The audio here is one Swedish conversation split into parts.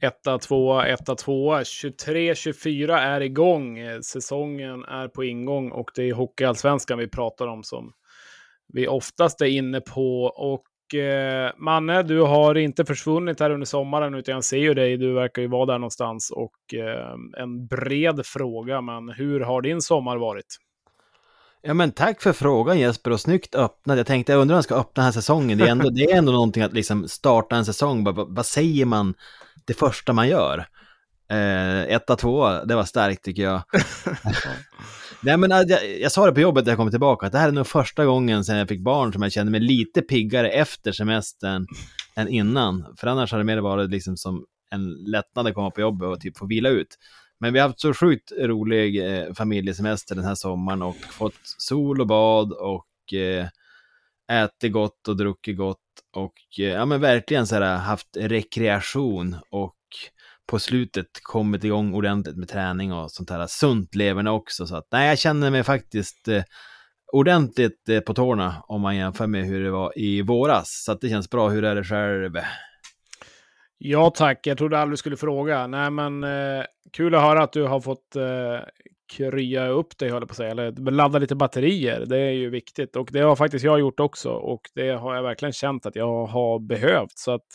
Etta, tvåa, etta, tvåa. 23-24 är igång. Säsongen är på ingång och det är Hockeyallsvenskan vi pratar om som vi oftast är inne på. Och eh, Manne, du har inte försvunnit här under sommaren utan jag ser ju dig. Du verkar ju vara där någonstans och eh, en bred fråga. Men hur har din sommar varit? Ja men tack för frågan Jesper och snyggt öppnat. Jag tänkte jag undrar om jag ska öppna den här säsongen. Det är ändå, det är ändå någonting att liksom starta en säsong. Vad, vad säger man det första man gör? Eh, etta, tvåa, det var starkt tycker jag. Nej men jag, jag, sa det på jobbet när jag kom tillbaka, att det här är nog första gången sedan jag fick barn som jag känner mig lite piggare efter semestern än innan. För annars har det mer varit liksom som en lättnad att komma på jobbet och typ få vila ut. Men vi har haft så sjukt rolig eh, familjesemester den här sommaren och fått sol och bad och eh, ätit gott och druckit gott och eh, ja men verkligen så här haft rekreation och på slutet kommit igång ordentligt med träning och sånt här sunt leverne också så att nej jag känner mig faktiskt eh, ordentligt eh, på tårna om man jämför med hur det var i våras så att det känns bra. Hur är det själv? Ja tack, jag trodde aldrig du skulle fråga. Nej men eh, kul att höra att du har fått eh, krya upp dig, höll på att säga, eller ladda lite batterier. Det är ju viktigt och det har faktiskt jag gjort också och det har jag verkligen känt att jag har behövt. Så att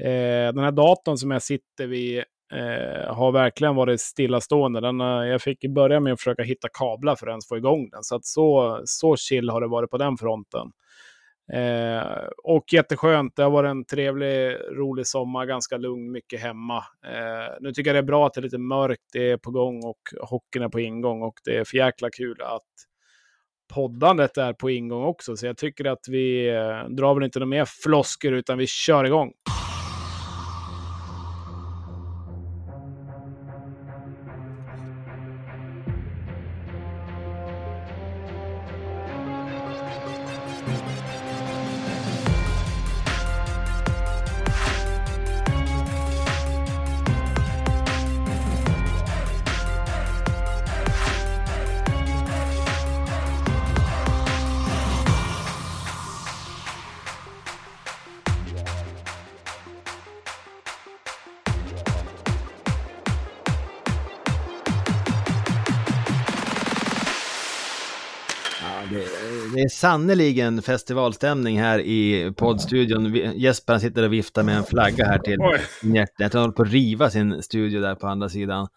eh, den här datorn som jag sitter vid eh, har verkligen varit stillastående. Den, eh, jag fick börja med att försöka hitta kablar för att ens få igång den. Så att så, så chill har det varit på den fronten. Eh, och jätteskönt. Det har varit en trevlig, rolig sommar, ganska lugn, mycket hemma. Eh, nu tycker jag det är bra att det är lite mörkt, det är på gång och hockeyn är på ingång och det är för jäkla kul att poddandet är på ingång också. Så jag tycker att vi eh, drar väl inte några mer flosker utan vi kör igång. Sannoliken festivalstämning här i poddstudion. Jesper sitter och viftar med en flagga här till hjärtat. Jag tror han håller på att riva sin studio där på andra sidan.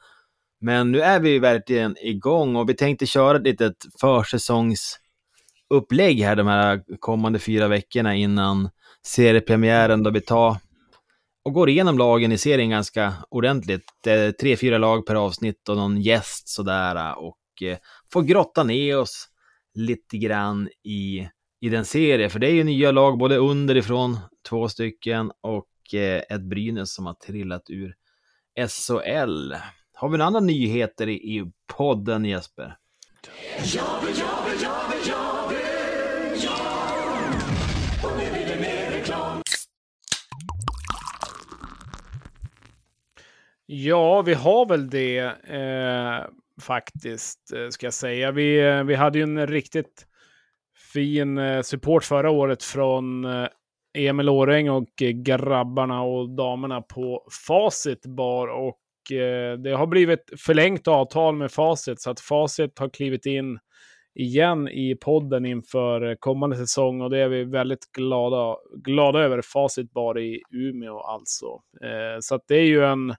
Men nu är vi verkligen igång och vi tänkte köra ett litet försäsongsupplägg här de här kommande fyra veckorna innan seriepremiären då vi tar och går igenom lagen i serien ganska ordentligt. Tre, fyra lag per avsnitt och någon gäst sådär och eh, får grotta ner oss lite grann i, i den serien. För det är ju nya lag både underifrån, två stycken, och eh, ett Brynäs som har trillat ur SHL. Har vi några andra nyheter i, i podden Jesper? Ja, ja, ja, ja, ja. Och nu blir det mer reklam. Ja, vi har väl det. Eh, faktiskt, eh, ska jag säga. Vi, eh, vi hade ju en riktigt fin eh, support förra året från Emil Åreng och grabbarna och damerna på Facit bar och det har blivit förlängt avtal med Facit så att Facit har klivit in igen i podden inför kommande säsong och det är vi väldigt glada, glada över. Facit bar i Umeå alltså. Så att det är ju en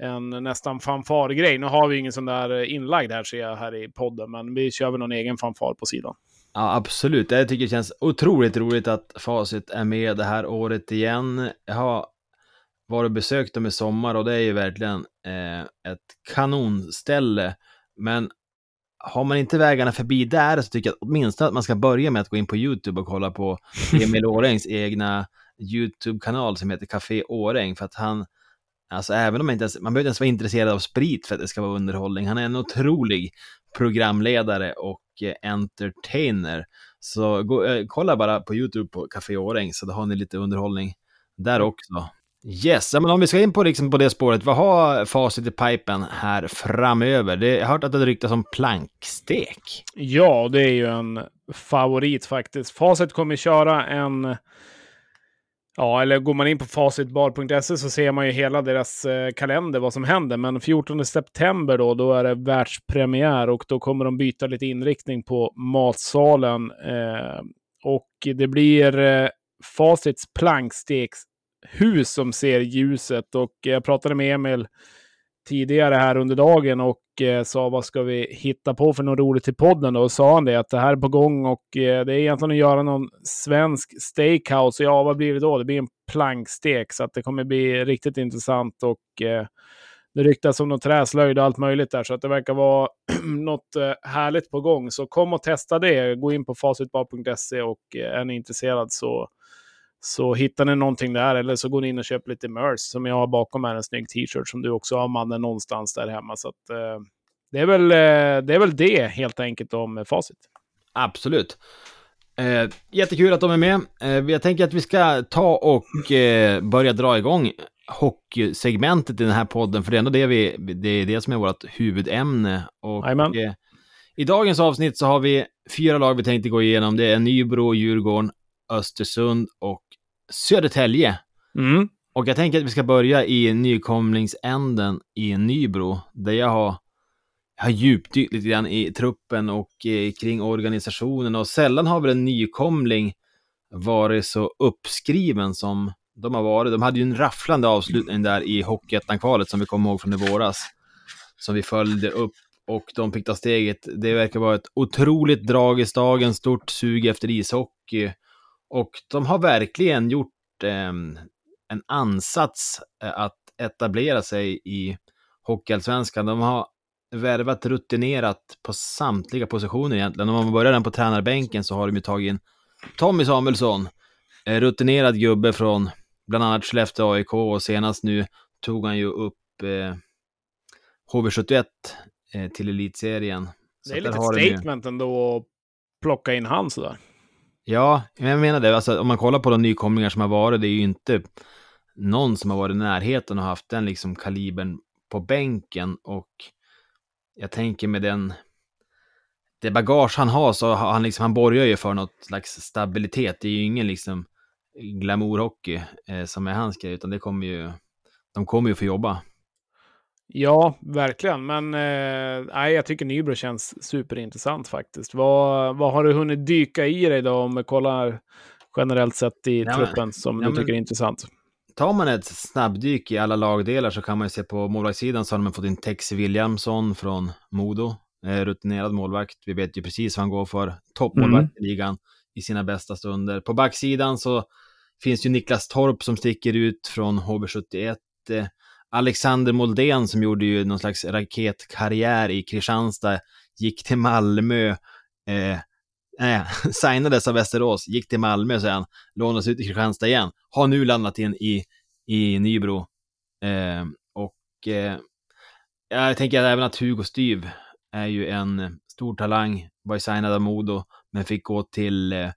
en nästan fanfargrej. Nu har vi ingen sån där inlagd här ser jag här i podden, men vi kör väl någon egen fanfar på sidan. Ja, absolut. Jag tycker det känns otroligt roligt att Facit är med det här året igen. Jag har varit och besökt dem i sommar och det är ju verkligen eh, ett kanonställe. Men har man inte vägarna förbi där så tycker jag åtminstone att man ska börja med att gå in på YouTube och kolla på Emil Årängs egna YouTube-kanal som heter Café Åräng för att han Alltså även om man inte ens, man behöver inte ens vara intresserad av sprit för att det ska vara underhållning. Han är en otrolig programledare och eh, entertainer. Så gå, eh, kolla bara på YouTube på Café Åräng så då har ni lite underhållning där också. Yes, men om vi ska in på, liksom på det spåret, vad har facit i pipen här framöver? Det, jag har hört att det ryktas om plankstek. Ja, det är ju en favorit faktiskt. Facit kommer köra en Ja, eller går man in på facitbar.se så ser man ju hela deras eh, kalender, vad som händer. Men 14 september då, då är det världspremiär och då kommer de byta lite inriktning på matsalen. Eh, och det blir eh, Facits plankstekshus som ser ljuset. Och jag pratade med Emil tidigare här under dagen och eh, sa vad ska vi hitta på för något roligt till podden då? Och sa han det att det här är på gång och eh, det är egentligen att göra någon svensk steakhouse. Ja, vad blir det då? Det blir en plankstek så att det kommer bli riktigt intressant och eh, det ryktas om något träslöjd och allt möjligt där så att det verkar vara något eh, härligt på gång. Så kom och testa det. Gå in på facitbar.se och eh, är ni intresserad så så hittar ni någonting där eller så går ni in och köper lite merch som jag har bakom här, en snygg t-shirt som du också har mannen någonstans där hemma. Så att, eh, det, är väl, eh, det är väl det helt enkelt om facit. Absolut. Eh, jättekul att de är med. Eh, jag tänker att vi ska ta och eh, börja dra igång hockeysegmentet i den här podden, för det är ändå det, vi, det, är det som är vårt huvudämne. Och, eh, I dagens avsnitt så har vi fyra lag vi tänkte gå igenom. Det är Nybro, Djurgården, Östersund och Södertälje. Mm. Och jag tänker att vi ska börja i nykomlingsänden i Nybro, där jag har, har djupdykt lite grann i truppen och eh, kring organisationen. Och sällan har väl en nykomling varit så uppskriven som de har varit. De hade ju en rafflande avslutning där i Hockeyettan-kvalet som vi kommer ihåg från i våras. Som vi följde upp och de fick ta steget. Det verkar vara ett otroligt drag i stagen, stort sug efter ishockey. Och de har verkligen gjort eh, en ansats eh, att etablera sig i Hockeyallsvenskan. De har värvat rutinerat på samtliga positioner egentligen. Om man börjar den på tränarbänken så har de ju tagit in Tommy Samuelsson, eh, rutinerad gubbe från bland annat Skellefteå AIK och senast nu tog han ju upp eh, HV71 eh, till elitserien. det är lite statement ändå att plocka in han sådär. Ja, jag menar det. Alltså, om man kollar på de nykomlingar som har varit, det är ju inte någon som har varit i närheten och haft den liksom kalibern på bänken. Och jag tänker med den, det bagage han har så har han liksom, han borgar ju för något slags stabilitet. Det är ju ingen liksom glamourhockey eh, som är hans grej, utan det kommer ju, de kommer ju få jobba. Ja, verkligen. Men eh, jag tycker Nybro känns superintressant faktiskt. Vad, vad har du hunnit dyka i dig då om vi kollar generellt sett i ja, truppen som ja, du tycker är intressant? Tar man ett snabbdyk i alla lagdelar så kan man ju se på målvaktssidan så har man fått in Tex Williamson från Modo. Eh, rutinerad målvakt. Vi vet ju precis vad han går för. Toppmålvakt mm. i ligan i sina bästa stunder. På backsidan så finns ju Niklas Torp som sticker ut från HB71. Alexander Moldén som gjorde ju någon slags raketkarriär i Kristianstad, gick till Malmö, eh, nej, signades av Västerås, gick till Malmö sen, lånades ut i Kristianstad igen, har nu landat in i, i Nybro. Eh, och eh, jag tänker att även att Hugo Styv är ju en stor talang, var ju signad av Modo, men fick gå till eh,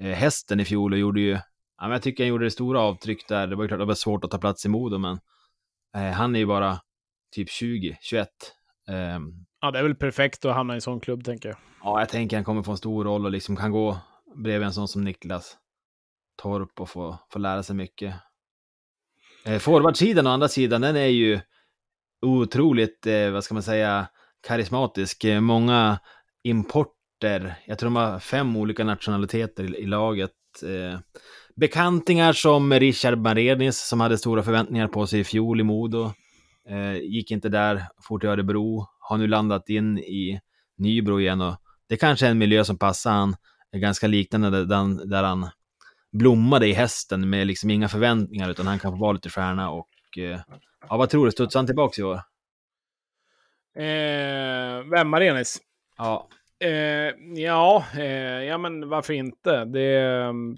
hästen i fjol och gjorde ju, ja, men jag tycker han gjorde det stora avtryck där. Det var ju klart det var svårt att ta plats i Modo, men han är ju bara typ 20, 21. Eh, ja, det är väl perfekt att hamna i en sån klubb, tänker jag. Ja, jag tänker han kommer få en stor roll och liksom kan gå bredvid en sån som Niklas Torp och få, få lära sig mycket. Eh, Forwardsidan å andra sidan, den är ju otroligt, eh, vad ska man säga, karismatisk. Eh, många importer, jag tror de har fem olika nationaliteter i, i laget. Eh, bekantingar som Richard Marenis som hade stora förväntningar på sig i fjol i Modo. Eh, gick inte där, for till Örebro, har nu landat in i Nybro igen och det kanske är en miljö som passar han. Är ganska liknande där, där han blommade i hästen med liksom inga förväntningar utan han kan få vara lite stjärna och eh, ja, vad tror du, studsar han tillbaka i år? Eh, vem Marenis? Ja. Eh, ja, eh, ja, men varför inte? Det, mm,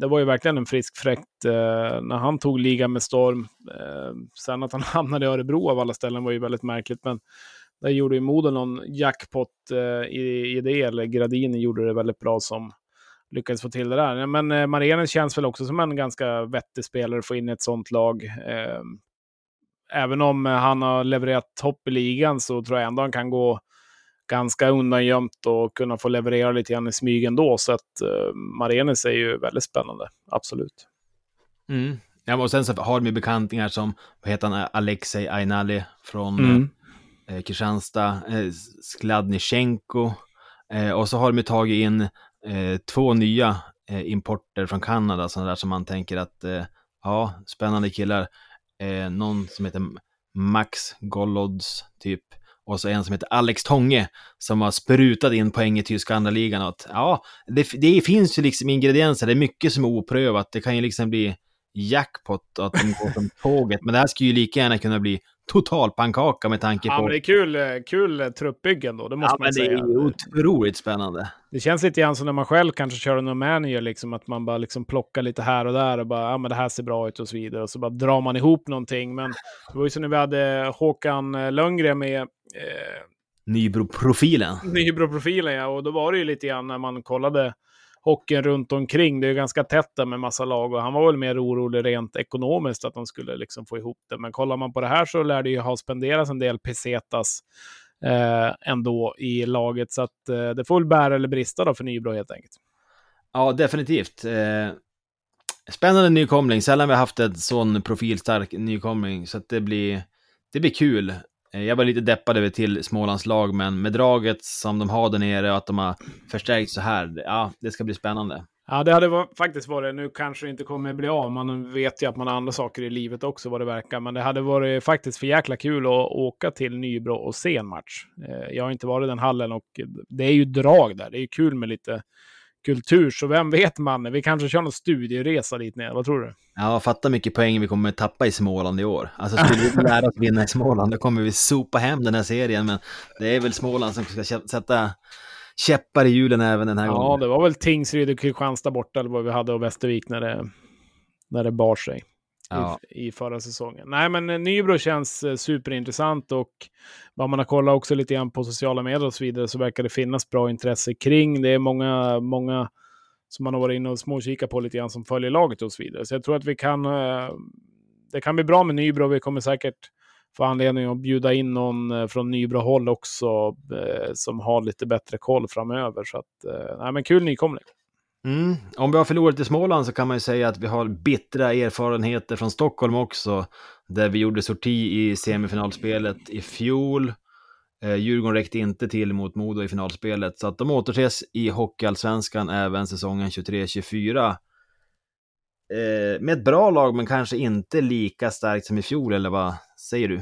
det var ju verkligen en frisk fräckt eh, när han tog ligan med storm. Eh, sen att han hamnade i Örebro av alla ställen var ju väldigt märkligt, men där gjorde ju Modo någon jackpot eh, i, i det, eller Gradini gjorde det väldigt bra som lyckades få till det där. Men eh, Marenen känns väl också som en ganska vettig spelare att få in i ett sånt lag. Eh, även om eh, han har levererat topp i ligan så tror jag ändå han kan gå ganska undangömt och kunna få leverera lite grann i smyg ändå. Så att uh, Marenes är ju väldigt spännande, absolut. Mm. Ja, och sen så har de ju bekantingar som, vad heter han, Alexej Ainali från Mm. eh, Kristianstad, eh, Skladnichenko. Eh, och så har de ju tagit in eh, två nya eh, importer från Kanada, sådana där som man tänker att, eh, ja, spännande killar. Eh, någon som heter Max Gollods, typ. Och så en som heter Alex Tånge, som har sprutat in poäng i tyska andra ligan. Att, ja, det, det finns ju liksom ingredienser, det är mycket som är oprövat. Det kan ju liksom bli jackpot att de går som tåget. Men det här skulle ju lika gärna kunna bli total pannkaka med tanke Ja, på... men det är kul, kul truppbyggen då, det måste Ja, man men det säga. är otroligt spännande. Det känns lite grann som när man själv kanske kör någon manager, liksom, att man bara liksom plockar lite här och där och bara, ja men det här ser bra ut och så vidare. Och så bara drar man ihop någonting. Men det var ju som när vi hade Håkan Lönngren med eh, Nybro-profilen. Nybro-profilen, ja. Och då var det ju lite grann när man kollade hockeyn runt omkring. Det är ganska tätt där med massa lag och han var väl mer orolig rent ekonomiskt att de skulle liksom få ihop det. Men kollar man på det här så lär det ju ha spenderats en del pesetas eh, ändå i laget. Så att eh, det får väl bära eller brista då för Nybro helt enkelt. Ja, definitivt. Eh, spännande nykomling. Sällan vi har haft en sån profilstark nykomling, så att det blir, det blir kul. Eh, jag var lite deppad över till Smålands lag, men med draget som de har där nere och att de har förstärkt så här, ja, det ska bli spännande. Ja, det hade faktiskt varit, nu kanske det inte kommer bli av, man vet ju att man har andra saker i livet också vad det verkar, men det hade varit faktiskt för jäkla kul att åka till Nybro och se en match. Eh, jag har inte varit i den hallen och det är ju drag där, det är ju kul med lite kultur, så vem vet man, vi kanske kör någon studieresa dit ner, vad tror du? Ja, fatta mycket poäng vi kommer tappa i Småland i år. Alltså skulle vi lära oss vinna i Småland, då kommer vi sopa hem den här serien, men det är väl Småland som ska sätta käppar i hjulen även den här Ja, gången. det var väl Tingsryd och Kristianstad borta, eller vad vi hade, och Västervik när det, när det bar sig. Ja. i, i förra säsongen. Nej, men eh, Nybro känns eh, superintressant och vad man har kollat också lite grann på sociala medier och så vidare så verkar det finnas bra intresse kring. Det är många, många som man har varit inne och småkikat på lite grann som följer laget och så vidare. Så jag tror att vi kan, eh, det kan bli bra med Nybro. Vi kommer säkert få anledning att bjuda in någon eh, från Nybro-håll också eh, som har lite bättre koll framöver. Så att, eh, nej, men kul nykomling. Mm. Om vi har förlorat i Småland så kan man ju säga att vi har bittra erfarenheter från Stockholm också, där vi gjorde sorti i semifinalspelet i fjol. Eh, Djurgården räckte inte till mot Modo i finalspelet, så att de återses i Hockeyallsvenskan även säsongen 23-24. Eh, med ett bra lag, men kanske inte lika starkt som i fjol, eller vad säger du?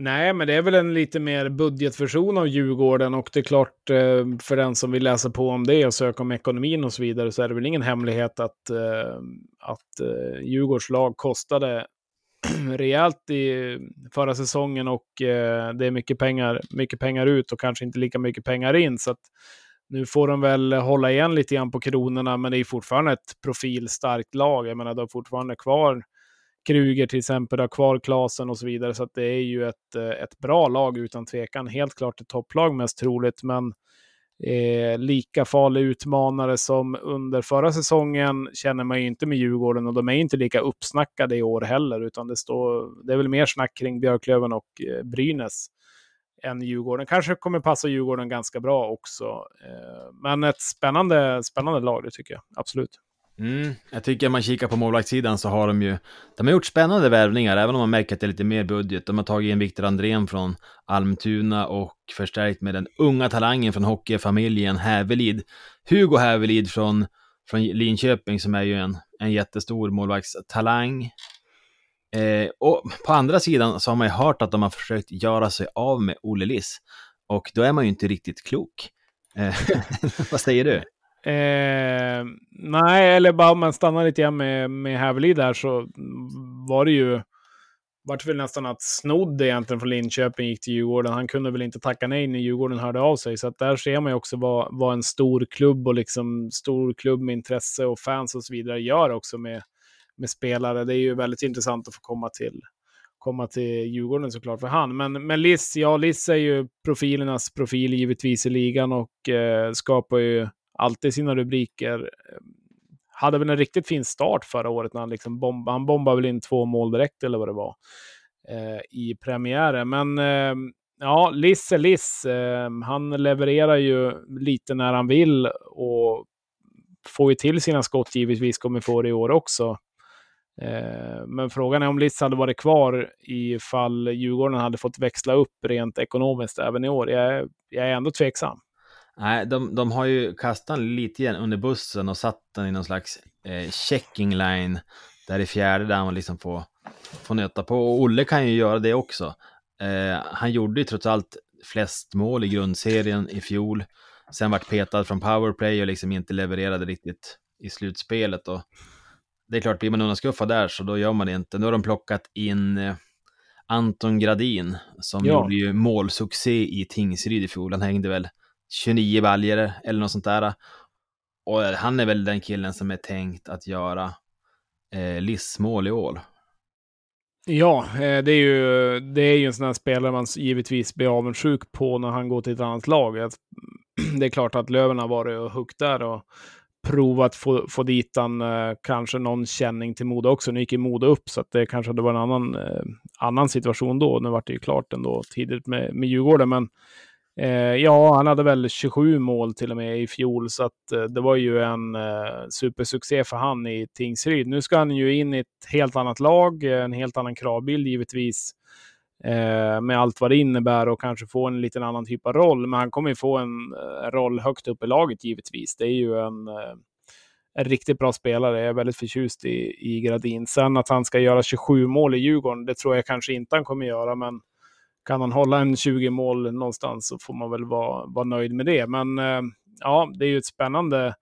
Nej, men det är väl en lite mer budgetversion av Djurgården och det är klart eh, för den som vill läsa på om det och söka om ekonomin och så vidare så är det väl ingen hemlighet att, eh, att eh, Djurgårds lag kostade rejält i förra säsongen och det är mycket pengar, mycket pengar ut och kanske inte lika mycket pengar in. Så att nu får de väl hålla igen lite grann på kronorna, men det är fortfarande ett profilstarkt lag. Jag menar, de har fortfarande kvar Kruger till exempel, har kvar Klasen och så vidare. Så att det är ju ett, eh, ett bra lag utan tvekan. Helt klart ett topplag mest troligt, men eh, lika farlig utmanare som under förra säsongen känner man ju inte med Djurgården och de är inte lika uppsnackade i år heller, utan det, står, det är väl mer snack kring Björklöven och eh, Brynäs än Djurgården. Kanske kommer passa Djurgården ganska bra också. Eh, men ett spännande, spännande lag, det tycker jag. Absolut. Mm, jag tycker om man kikar på målvaktssidan så har de ju, de har gjort spännande värvningar, även om man märker att det är lite mer budget. De har tagit in Viktor Andrén från Almtuna och förstärkt med den unga talangen från hockeyfamiljen Hävelid. Hugo Hävelid från, från Linköping som är ju en, en jättestor målvaktstalang. Eh, och på andra sidan så har man ju hört att de har försökt göra sig av med Olle Liss. Och då är man ju inte riktigt klok. Eh, vad säger du? Eh, nej, eller bara om man stannar lite grann med, med Hävelid där så var det ju vart väl nästan att snodd egentligen från Linköping gick till Djurgården. Han kunde väl inte tacka nej när Djurgården hörde av sig. Så att där ser man ju också vad, vad en stor klubb och liksom stor klubb med intresse och fans och så vidare gör också med, med spelare. Det är ju väldigt intressant att få komma till, komma till Djurgården såklart för han. Men, men Liss, ja Liss är ju profilernas profil givetvis i ligan och eh, skapar ju alltid sina rubriker. Eh, hade väl en riktigt fin start förra året när han liksom bomb han bombade väl in två mål direkt eller vad det var eh, i premiären. Men eh, ja, Liss är Liss. Eh, han levererar ju lite när han vill och får ju till sina skott givetvis, kommer få det i år också. Eh, men frågan är om Liss hade varit kvar ifall Djurgården hade fått växla upp rent ekonomiskt även i år. Jag är, jag är ändå tveksam. Nej, de, de har ju kastat lite igen under bussen och satt den i någon slags eh, checking line där i fjärde där man liksom får, får nöta på. Och Olle kan ju göra det också. Eh, han gjorde ju trots allt flest mål i grundserien i fjol. Sen vart petad från powerplay och liksom inte levererade riktigt i slutspelet. Och det är klart, blir man undanskuffad där så då gör man det inte. Nu har de plockat in eh, Anton Gradin som ja. gjorde ju målsuccé i Tingsryd i fjol. Han hängde väl 29 baljor eller något sånt där. Och han är väl den killen som är tänkt att göra eh, lissmål i år. Ja, eh, det är, ju, det är ju en sån här spelare man givetvis blir avundsjuk på när han går till ett annat lag. Det är klart att Löven har varit och huggt där och provat få, få dit han, eh, kanske någon känning till Modo också. Nu gick ju Modo upp, så att det kanske hade varit en annan, eh, annan situation då. Nu vart det ju klart ändå tidigt med, med Djurgården, men Eh, ja, han hade väl 27 mål till och med i fjol, så att, eh, det var ju en eh, supersuccé för han i Tingsryd. Nu ska han ju in i ett helt annat lag, eh, en helt annan kravbild givetvis, eh, med allt vad det innebär och kanske få en liten annan typ av roll. Men han kommer ju få en eh, roll högt upp i laget givetvis. Det är ju en, eh, en riktigt bra spelare. Jag är väldigt förtjust i, i Gradin. Sen att han ska göra 27 mål i Djurgården, det tror jag kanske inte han kommer göra, men kan han hålla en 20 mål någonstans så får man väl vara, vara nöjd med det. Men eh, ja, det är ju ett spännande,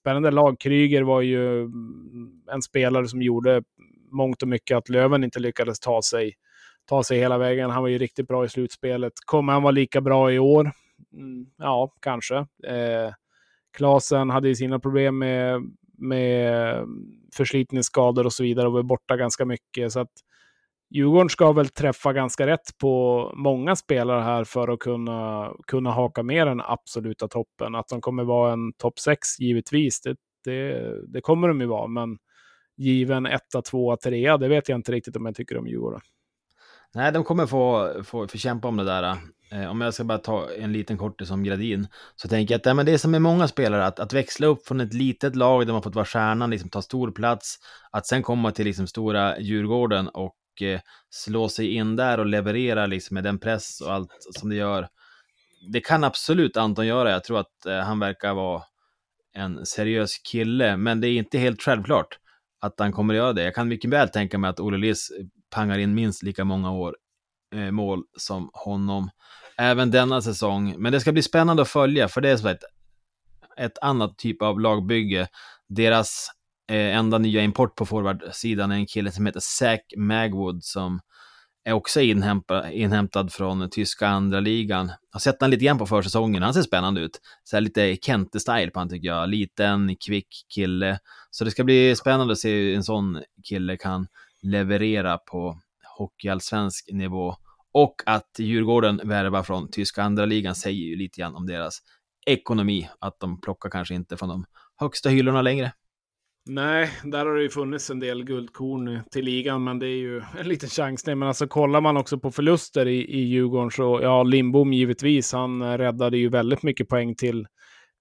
spännande lag. Kryger var ju mm, en spelare som gjorde mångt och mycket att Löven inte lyckades ta sig, ta sig hela vägen. Han var ju riktigt bra i slutspelet. Kommer han vara lika bra i år? Mm, ja, kanske. Eh, Klasen hade ju sina problem med, med mm, förslitningsskador och så vidare och var borta ganska mycket. Så att Djurgården ska väl träffa ganska rätt på många spelare här för att kunna, kunna haka med den absoluta toppen. Att de kommer vara en topp 6, givetvis, det, det, det, kommer de ju vara. Men given etta, tvåa, trea, det vet jag inte riktigt om jag tycker om Djurgården. Nej, de kommer få, få, få kämpa om det där. Eh, om jag ska bara ta en liten kortis om Gradin, så tänker jag att ja, men det är som med många spelare, att, att växla upp från ett litet lag där man fått vara stjärnan, liksom ta stor plats, att sen komma till liksom stora Djurgården och Eh, slå sig in där och leverera liksom med den press och allt som det gör. Det kan absolut Anton göra. Jag tror att eh, han verkar vara en seriös kille, men det är inte helt självklart att han kommer att göra det. Jag kan mycket väl tänka mig att Olle Liss pangar in minst lika många år, eh, mål som honom även denna säsong. Men det ska bli spännande att följa, för det är så ett, ett annat typ av lagbygge. Deras eh, enda nya import på forwardsidan är en kille som heter Zach Magwood som är också inhämpa, inhämtad från tyska andra ligan. Jag har sett honom lite grann på försäsongen, han ser spännande ut. Så här lite Kente-style på han tycker jag. Liten, kvick kille. Så det ska bli spännande att se hur en sån kille kan leverera på hockeyallsvensk nivå. Och att Djurgården värvar från tyska andra ligan säger ju lite grann om deras ekonomi. Att de plockar kanske inte från de högsta hyllorna längre. Nej, där har det ju funnits en del guldkorn till ligan, men det är ju en liten chansning. Men alltså kollar man också på förluster i, i Djurgården så, ja, Lindbom givetvis, han räddade ju väldigt mycket poäng till,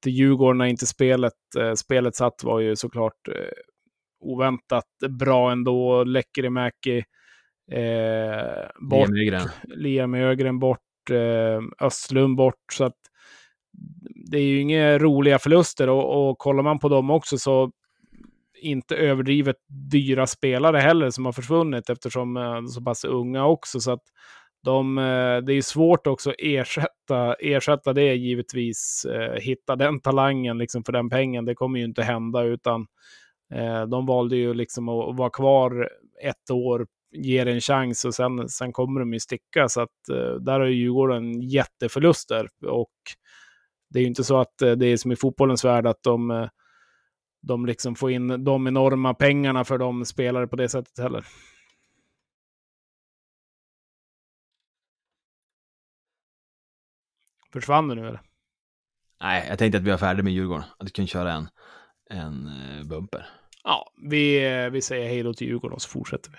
till Djurgården när inte spelet, eh, spelet satt var ju såklart eh, oväntat bra ändå. Lekkerimäki eh, bort, Liam Ögren bort, eh, Östlund bort, så att det är ju inga roliga förluster och, och kollar man på dem också så inte överdrivet dyra spelare heller som har försvunnit eftersom de är så pass unga också. Så att de, eh, det är svårt också att ersätta, ersätta det givetvis. Eh, hitta den talangen liksom för den pengen, det kommer ju inte hända utan de valde ju liksom att vara kvar ett år, ge det en chans och sen, sen kommer de ju sticka. Så att där har Djurgården jätteförluster och det är ju inte så att det är som i fotbollens värld att de de liksom får in de enorma pengarna för de spelare på det sättet heller. Försvann du nu eller? Nej, jag tänkte att vi var färdiga med Djurgården. Att vi kunde köra en, en eh, bumper. Ja, vi, eh, vi säger hej då till Djurgården och så fortsätter vi.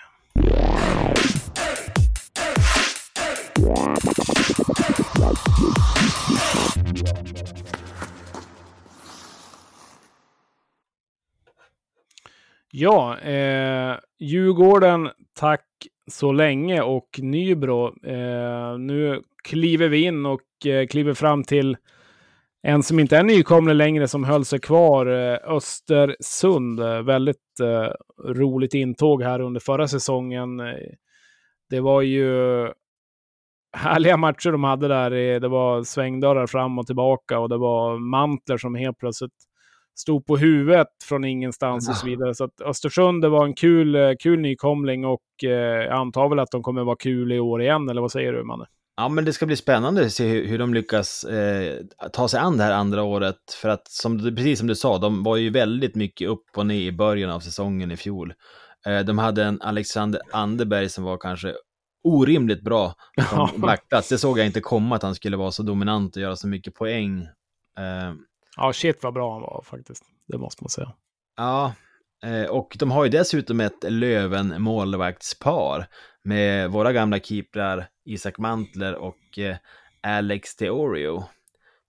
Ja, eh, Djurgården, tack så länge och Nybro. Eh, nu kliver vi in och eh, kliver fram till en som inte är nykomling längre som höll sig kvar, eh, Östersund. Väldigt eh, roligt intåg här under förra säsongen. Det var ju härliga matcher de hade där. Det var svängdörrar fram och tillbaka och det var mantler som helt plötsligt stod på huvudet från ingenstans och så vidare. Så att Östersund det var en kul, kul nykomling och eh, jag antar väl att de kommer vara kul i år igen, eller vad säger du, Manne? Ja, men det ska bli spännande att se hur, hur de lyckas eh, ta sig an det här andra året. För att, som, precis som du sa, de var ju väldigt mycket upp och ner i början av säsongen i fjol. Eh, de hade en Alexander Anderberg som var kanske orimligt bra som backplats. Det såg jag inte komma att han skulle vara så dominant och göra så mycket poäng. Ja, shit vad bra han var faktiskt. Det måste man säga. Ja, eh, och de har ju dessutom ett Löven målvaktspar med våra gamla keeprar Isak Mantler och eh, Alex Teorio.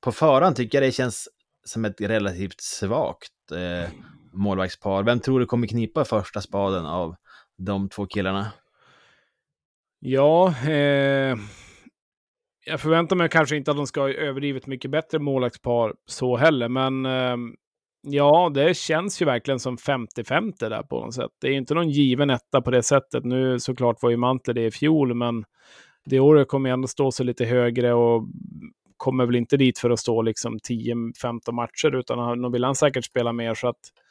På förhand tycker jag det känns som ett relativt svagt eh, målvaktspar. Vem tror du kommer knipa första spaden av de två killarna? Ja, eh, jag förväntar mig kanske inte att de ska ha överdrivet mycket bättre målvaktspar så heller, men eh, ja, det känns ju verkligen som 50-50 där på något sätt. Det är inte någon given etta på det sättet. Nu såklart var ju Mantle det i fjol, men det året kommer ändå stå sig lite högre och kommer väl inte dit för att stå liksom 10-15 matcher, utan nog vill han säkert spela mer. så att Eh,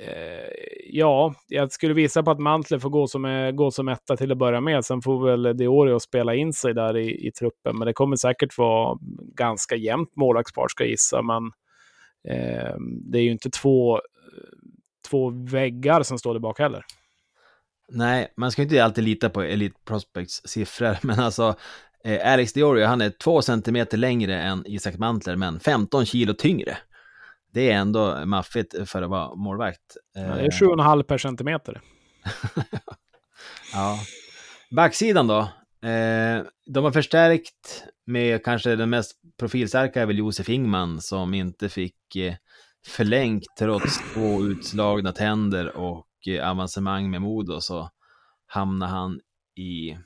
Eh, ja, jag skulle visa på att Mantler får gå som, eh, gå som etta till att börja med. Sen får väl Diorio spela in sig där i, i truppen. Men det kommer säkert vara ganska jämnt målvaktspar ska jag gissa. Men eh, det är ju inte två, två väggar som står där bak heller. Nej, man ska inte alltid lita på Elite Prospects siffror, men alltså eh, Alex Diorio, han är två centimeter längre än Isak Mantler, men 15 kilo tyngre det är ändå maffigt för att vara målvakt. Ja, det är 7,5 per centimeter. ja. Backsidan då? Eh, de har förstärkt med kanske den mest profilstarka är väl Josef Ingman som inte fick eh, förlängt trots två utslagna tänder och eh, avancemang med Modo så hamnar han i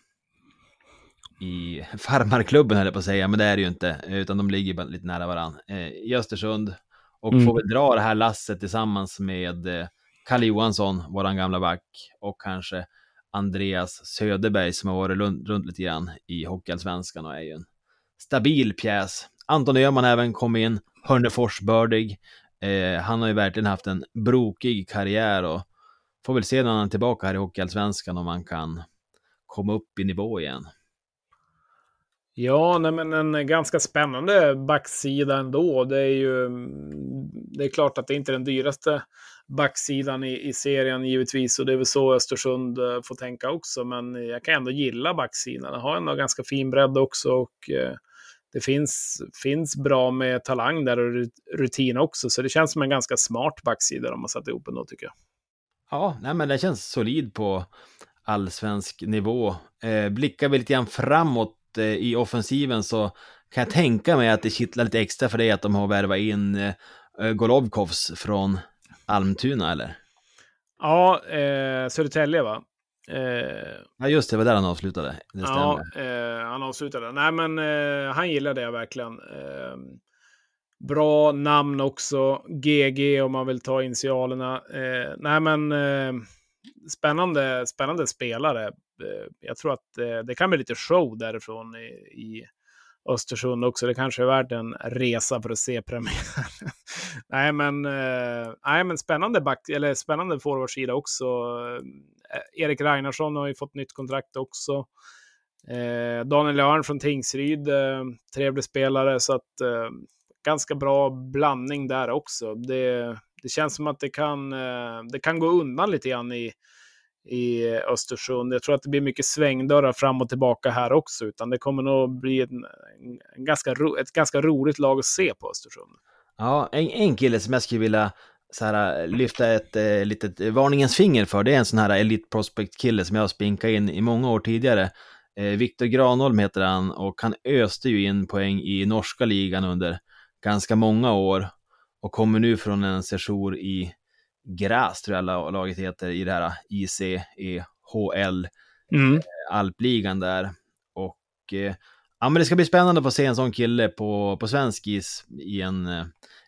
i farmarklubben höll jag på att säga, men det är det ju inte, utan de ligger lite nära varandra. Eh, I Östersund och mm. får väl dra det här lasset tillsammans med eh, Kalle Johansson, våran gamla back, och kanske Andreas Söderberg som har varit runt, runt lite grann i Hockeyallsvenskan och är ju en stabil pjäs. Anton Öhman även kom in, Hörnefors-bördig. Eh, han har ju verkligen haft en brokig karriär och får väl se när han är tillbaka här i Hockeyallsvenskan om han kan komma upp i nivå igen. Ja, nej, men en ganska spännande backsida ändå. Det är ju mm, det är klart att det inte är den dyraste backsidan i, i serien givetvis och det är väl så Östersund eh, får tänka också. Men jag kan ändå gilla backsidan. Den har ändå ganska fin bredd också och eh, det finns, finns bra med talang där och rutin också. Så det känns som en ganska smart backsida de har satt ihop ändå tycker jag. Ja, nej, men den känns solid på allsvensk nivå. Eh, blickar vi lite grann framåt eh, i offensiven så kan jag tänka mig att det kittlar lite extra för dig att de har värvat in eh, Golovkovs från Almtuna eller? Ja, eh, Södertälje va? Eh, ja just det, var där han avslutade. Det ja, eh, han avslutade. Nej men eh, han gillade det verkligen. Eh, bra namn också. GG om man vill ta initialerna. Eh, nej men spännande, spännande spelare. Eh, jag tror att eh, det kan bli lite show därifrån i, i Östersund också. Det kanske är värt en resa för att se premiären. nej, men, eh, nej, men spännande back, eller spännande forwardsida också. Erik Ragnarsson har ju fått nytt kontrakt också. Eh, Daniel Örn från Tingsryd, eh, trevlig spelare, så att eh, ganska bra blandning där också. Det, det känns som att det kan, eh, det kan gå undan lite grann i i Östersund. Jag tror att det blir mycket svängdörrar fram och tillbaka här också, utan det kommer nog bli en, en ganska ro, ett ganska roligt lag att se på Östersund. Ja, en, en kille som jag skulle vilja så här, lyfta ett eh, litet varningens finger för, det är en sån här Elite Prospect-kille som jag har spinkat in i många år tidigare. Eh, Viktor Granholm heter han och han öste ju in poäng i norska ligan under ganska många år och kommer nu från en session i Gräs, tror jag laget heter, i det här ICEHL, Mm. Eh, alpligan där. Och eh, ja, men det ska bli spännande att få se en sån kille på, på svensk is i en eh,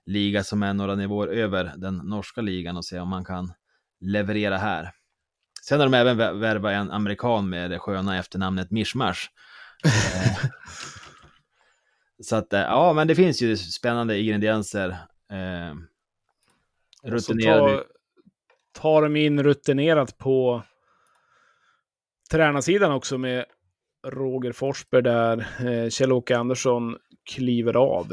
liga som är några nivåer över den norska ligan och se om man kan leverera här. Sen har de även vä- värvat en amerikan med det sköna efternamnet Mishmash. Eh, Så att, ja, men det finns ju spännande ingredienser. Så rutinerade. tar, tar de in rutinerat på tränarsidan också med Roger Forsberg där eh, Kjell-Åke Andersson kliver av.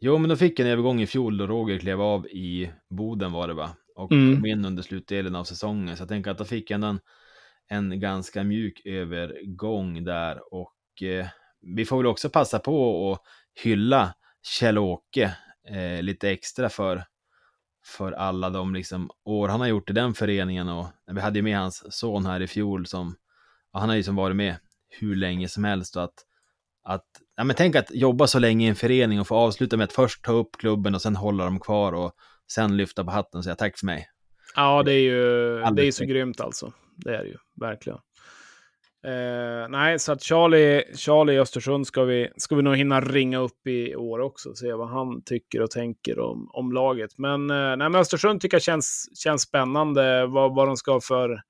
Jo, men de fick en övergång i fjol då Roger klev av i Boden var det va? Och Mm. kom in under slutdelen av säsongen. Så jag tänker att de fick ändå en, en ganska mjuk övergång där. Och eh, vi får väl också passa på att hylla Kjell-Åke eh, lite extra för, för alla de liksom, år han har gjort i den föreningen. Och vi hade ju med hans son här i fjol som, han har ju som varit med hur länge som helst. Och att, att ja, men tänk att jobba så länge i en förening och få avsluta med att först ta upp klubben och sen hålla dem kvar och sen lyfta på hatten och säga tack för mig. Ja, det är ju det är så grymt alltså. Det är det ju, verkligen. Eh, nej, så att Charlie, Charlie i Östersund ska vi, ska vi nog hinna ringa upp i år också. och Se vad han tycker och tänker om, om laget. Men, eh, nej, men Östersund tycker jag känns, känns spännande. Vad, vad de ska ha för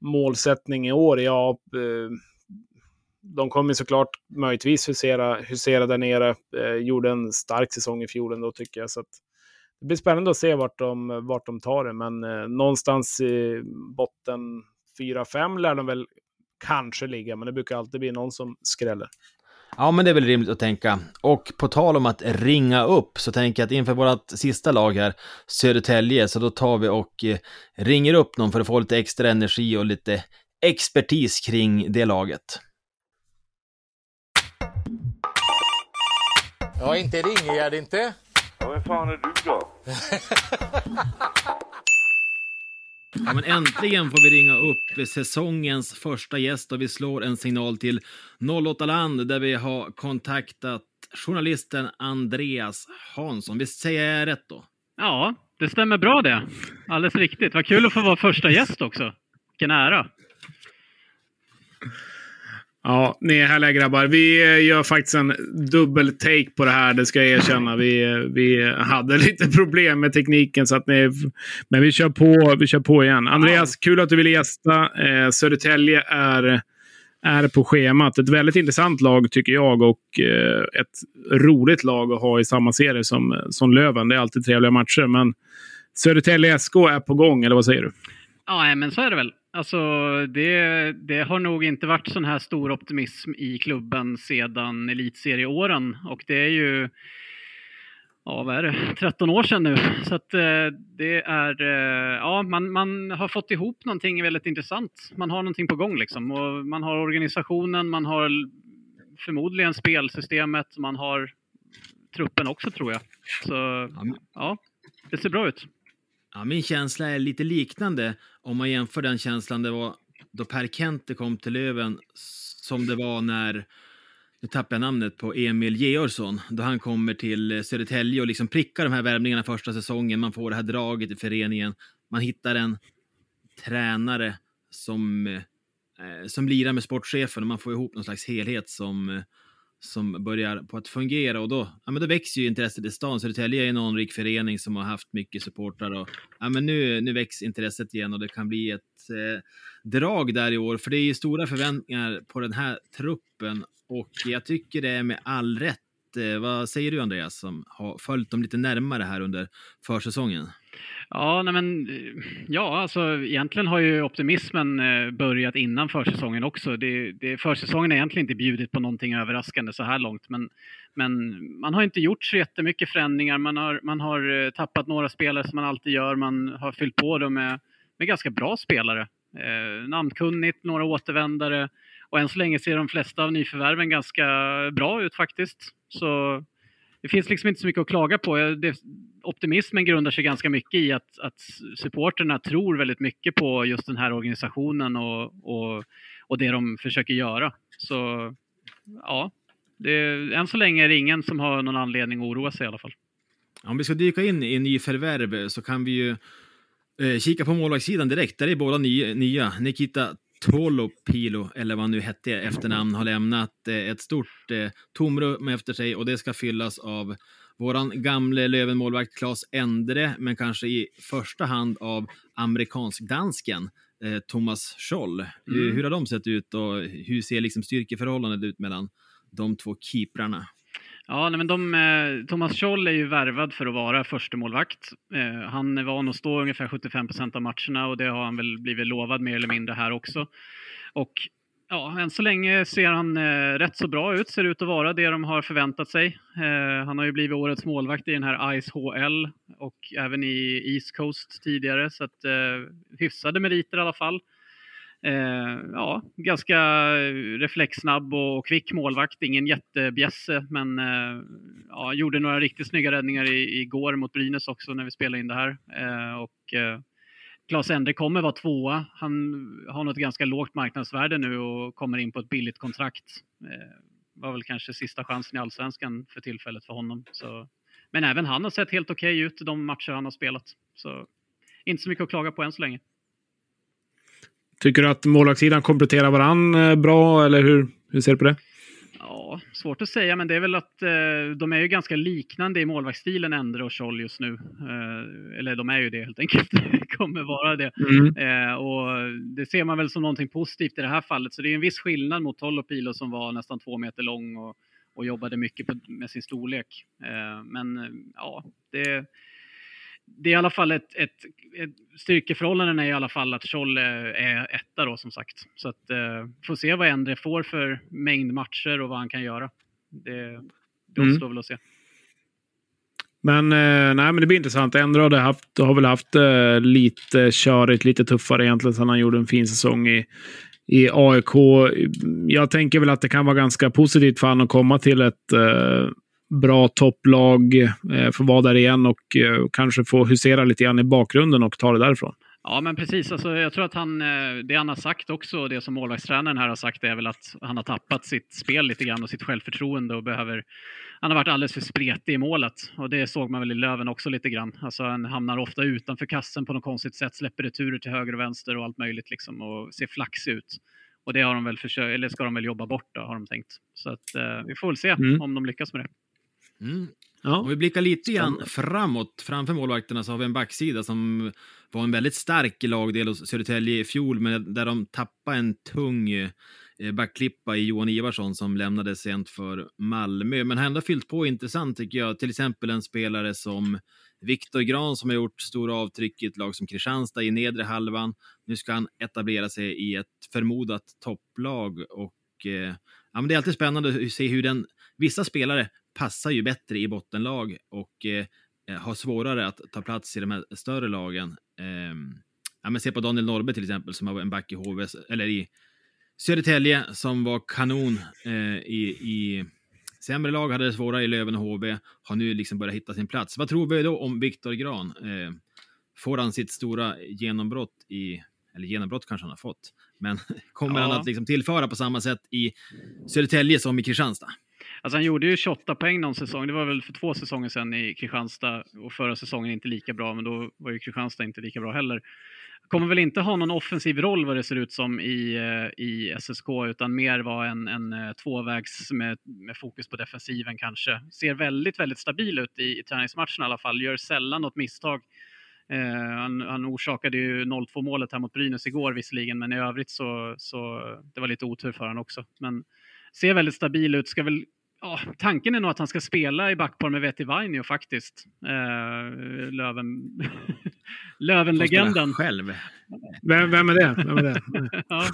målsättning i år. Ja, eh, de kommer såklart möjligtvis husera, husera där nere. Eh, gjorde en stark säsong i fjol ändå tycker jag. Så att, det blir spännande att se vart de, vart de tar det, men eh, någonstans i botten 4-5 lär de väl kanske ligga, men det brukar alltid bli någon som skräller. Ja, men det är väl rimligt att tänka. Och på tal om att ringa upp så tänker jag att inför vårt sista lag här, Södertälje, så då tar vi och eh, ringer upp någon för att få lite extra energi och lite expertis kring det laget. Ja, inte ringer jag inte. Ja, vem fan är du då? Ja, men äntligen får vi ringa upp säsongens första gäst och vi slår en signal till 08 Land där vi har kontaktat journalisten Andreas Hansson. Visst säger jag rätt då? Ja, det stämmer bra det. Alldeles riktigt. Vad kul att få vara första gäst också. Vilken ära. Ja, ni är härliga grabbar. Vi eh, gör faktiskt en dubbel take på det här, det ska jag erkänna. Vi, eh, vi hade lite problem med tekniken, så att ni, men vi kör, på, vi kör på igen. Andreas, kul att du ville gästa. Eh, Södertälje är, är på schemat. Ett väldigt intressant lag tycker jag och eh, ett roligt lag att ha i samma serie som, som Löven. Det är alltid trevliga matcher, men Södertälje SK är på gång, eller vad säger du? Ja, men så är det väl. Alltså, det, det har nog inte varit sån här stor optimism i klubben sedan elitserieåren. Och det är ju, ja vad är det, 13 år sedan nu. Så att eh, det är, eh, ja man, man har fått ihop någonting väldigt intressant. Man har någonting på gång liksom. Och man har organisationen, man har förmodligen spelsystemet, man har truppen också tror jag. Så ja, det ser bra ut. Ja, min känsla är lite liknande. Om man jämför den känslan det var då Per Kente kom till Löven som det var när, nu tappar jag namnet på Emil Georgsson, då han kommer till Södertälje och liksom prickar de här värvningarna första säsongen, man får det här draget i föreningen, man hittar en tränare som, eh, som lirar med sportchefen och man får ihop någon slags helhet som, eh, som börjar på att fungera och då, ja, men då växer ju intresset i stan. Södertälje är en anrik förening som har haft mycket supportrar och ja, men nu, nu väcks intresset igen och det kan bli ett eh, drag där i år, för det är ju stora förväntningar på den här truppen och jag tycker det är med all rätt. Eh, vad säger du Andreas som har följt dem lite närmare här under försäsongen? Ja, nej men, eh, ja, alltså egentligen har ju optimismen eh, börjat innan försäsongen också. Det, det, försäsongen har egentligen inte bjudit på någonting överraskande så här långt, men, men man har inte gjort så jättemycket förändringar. Man har, man har eh, tappat några spelare som man alltid gör. Man har fyllt på dem med, med ganska bra spelare. Eh, namnkunnigt, några återvändare och än så länge ser de flesta av nyförvärven ganska bra ut faktiskt. Så det finns liksom inte så mycket att klaga på. Det, optimismen grundar sig ganska mycket i att, att supporterna tror väldigt mycket på just den här organisationen och, och, och det de försöker göra. Så ja, det, än så länge är det ingen som har någon anledning att oroa sig i alla fall. Om vi ska dyka in i nyförvärv så kan vi ju Eh, kika på målvaktssidan direkt, där är båda nya. nya. Nikita Tolopilo, eller vad han nu hette efternamn, har lämnat eh, ett stort eh, tomrum efter sig och det ska fyllas av våran gamle Löven-målvakt Claes Endre, men kanske i första hand av amerikansk-dansken eh, Thomas Scholl. Hur, Mm. hur har de sett ut och hur ser liksom styrkeförhållandet ut mellan de två keeprarna? Ja, nej, men de, eh, Thomas Scholl är ju värvad för att vara första målvakt. Eh, han är van att stå ungefär 75 procent av matcherna och det har han väl blivit lovad mer eller mindre här också. Och ja, än så länge ser han eh, rätt så bra ut, ser ut att vara det de har förväntat sig. Eh, han har ju blivit årets målvakt i den här Ice HL och även i East Coast tidigare, så att eh, hyfsade meriter i alla fall. Eh, ja, ganska reflexsnabb och kvick målvakt. Ingen jättebjässe, men eh, ja, gjorde några riktigt snygga räddningar i, igår mot Brynäs också när vi spelade in det här. Eh, och eh, Claes Endre kommer vara tvåa. Han har något ganska lågt marknadsvärde nu och kommer in på ett billigt kontrakt. Eh, var väl kanske sista chansen i allsvenskan för tillfället för honom. Så, men även han har sett helt okej ut de matcher han har spelat. Så inte så mycket att klaga på än så länge. Tycker du att målvaktssidan kompletterar varann eh, bra, eller hur, hur ser du på det? Ja, svårt att säga, men det är väl att eh, de är ju ganska liknande i målvaktsstilen, Endre och Scholl just nu. Eh, eller de är ju det helt enkelt, kommer vara det. Mm. Eh, och det ser man väl som någonting positivt i det här fallet. Så det är en viss skillnad mot Tolopilo som var nästan två meter lång och, och jobbade mycket på, med sin storlek. Eh, men eh, ja, det, det är i alla fall ett, ett, ett styrkeförhållanden är i alla fall att Scholl är, etta då som sagt. Så att eh, får se vad Endre får för mängd matcher och vad han kan göra. Det, det Mm. återstår väl att se. Men, eh, nej, men det blir intressant. Endre har, haft, har väl haft eh, lite körigt, lite tuffare egentligen sedan han gjorde en fin säsong i, i AIK. Jag tänker väl att det kan vara ganska positivt för honom att komma till ett eh, bra topplag, eh, få vara där igen och eh, kanske få husera lite grann i bakgrunden och ta det därifrån. Ja, men precis. Alltså, jag tror att han, eh, det han har sagt också, det som målvaktstränaren här har sagt, är väl att han har tappat sitt spel lite grann och sitt självförtroende och behöver... Han har varit alldeles för spretig i målet och det såg man väl i Löven också lite grann. Alltså han hamnar ofta utanför kassen på något konstigt sätt, släpper returer till höger och vänster och allt möjligt liksom och ser flaxig ut. Och det har de väl försökt, eller ska de väl jobba bort då, har de tänkt. Så att eh, vi får väl se Mm. om de lyckas med det. Mm. Ja. Om vi blickar lite grann framåt, framför målvakterna, så har vi en backsida som var en väldigt stark lagdel hos Södertälje i fjol, men där de tappade en tung eh, backklippa i Johan Ivarsson som lämnade sent för Malmö. Men har ändå fyllt på intressant tycker jag. Till exempel en spelare som Viktor Gran som har gjort stora avtryck i ett lag som Kristianstad i nedre halvan. Nu ska han etablera sig i ett förmodat topplag och eh, ja, men det är alltid spännande att se hur den, vissa spelare passar ju bättre i bottenlag och eh, har svårare att ta plats i de här större lagen. Eh, ja, men se på Daniel Norrbe till exempel som har en back i HV, eller i Södertälje som var kanon eh, i, i sämre lag, hade det svårare i Löven och HV, har nu liksom börjat hitta sin plats. Vad tror vi då om Viktor Gran? Eh, får han sitt stora genombrott i, eller genombrott kanske han har fått, men kommer Ja. han att liksom tillföra på samma sätt i Södertälje som i Kristianstad? Alltså han gjorde ju 28 poäng någon säsong. Det var väl för två säsonger sedan i Kristianstad och förra säsongen inte lika bra, men då var ju Kristianstad inte lika bra heller. Kommer väl inte ha någon offensiv roll vad det ser ut som i, eh, i SSK, utan mer vara en, en eh, tvåvägs med, med fokus på defensiven kanske. Ser väldigt, väldigt stabil ut i, i träningsmatchen i alla fall. Gör sällan något misstag. Eh, han, han orsakade ju 0-2 målet här mot Brynäs igår visserligen, men i övrigt så, så det var lite otur för honom också. Men ser väldigt stabil ut. Ska väl Ja, tanken är nog att han ska spela i backpar med Vetti Vainio faktiskt. Eh, Löven... Lövenlegenden. Själv. Vem, vem är det? Vem är det? ja.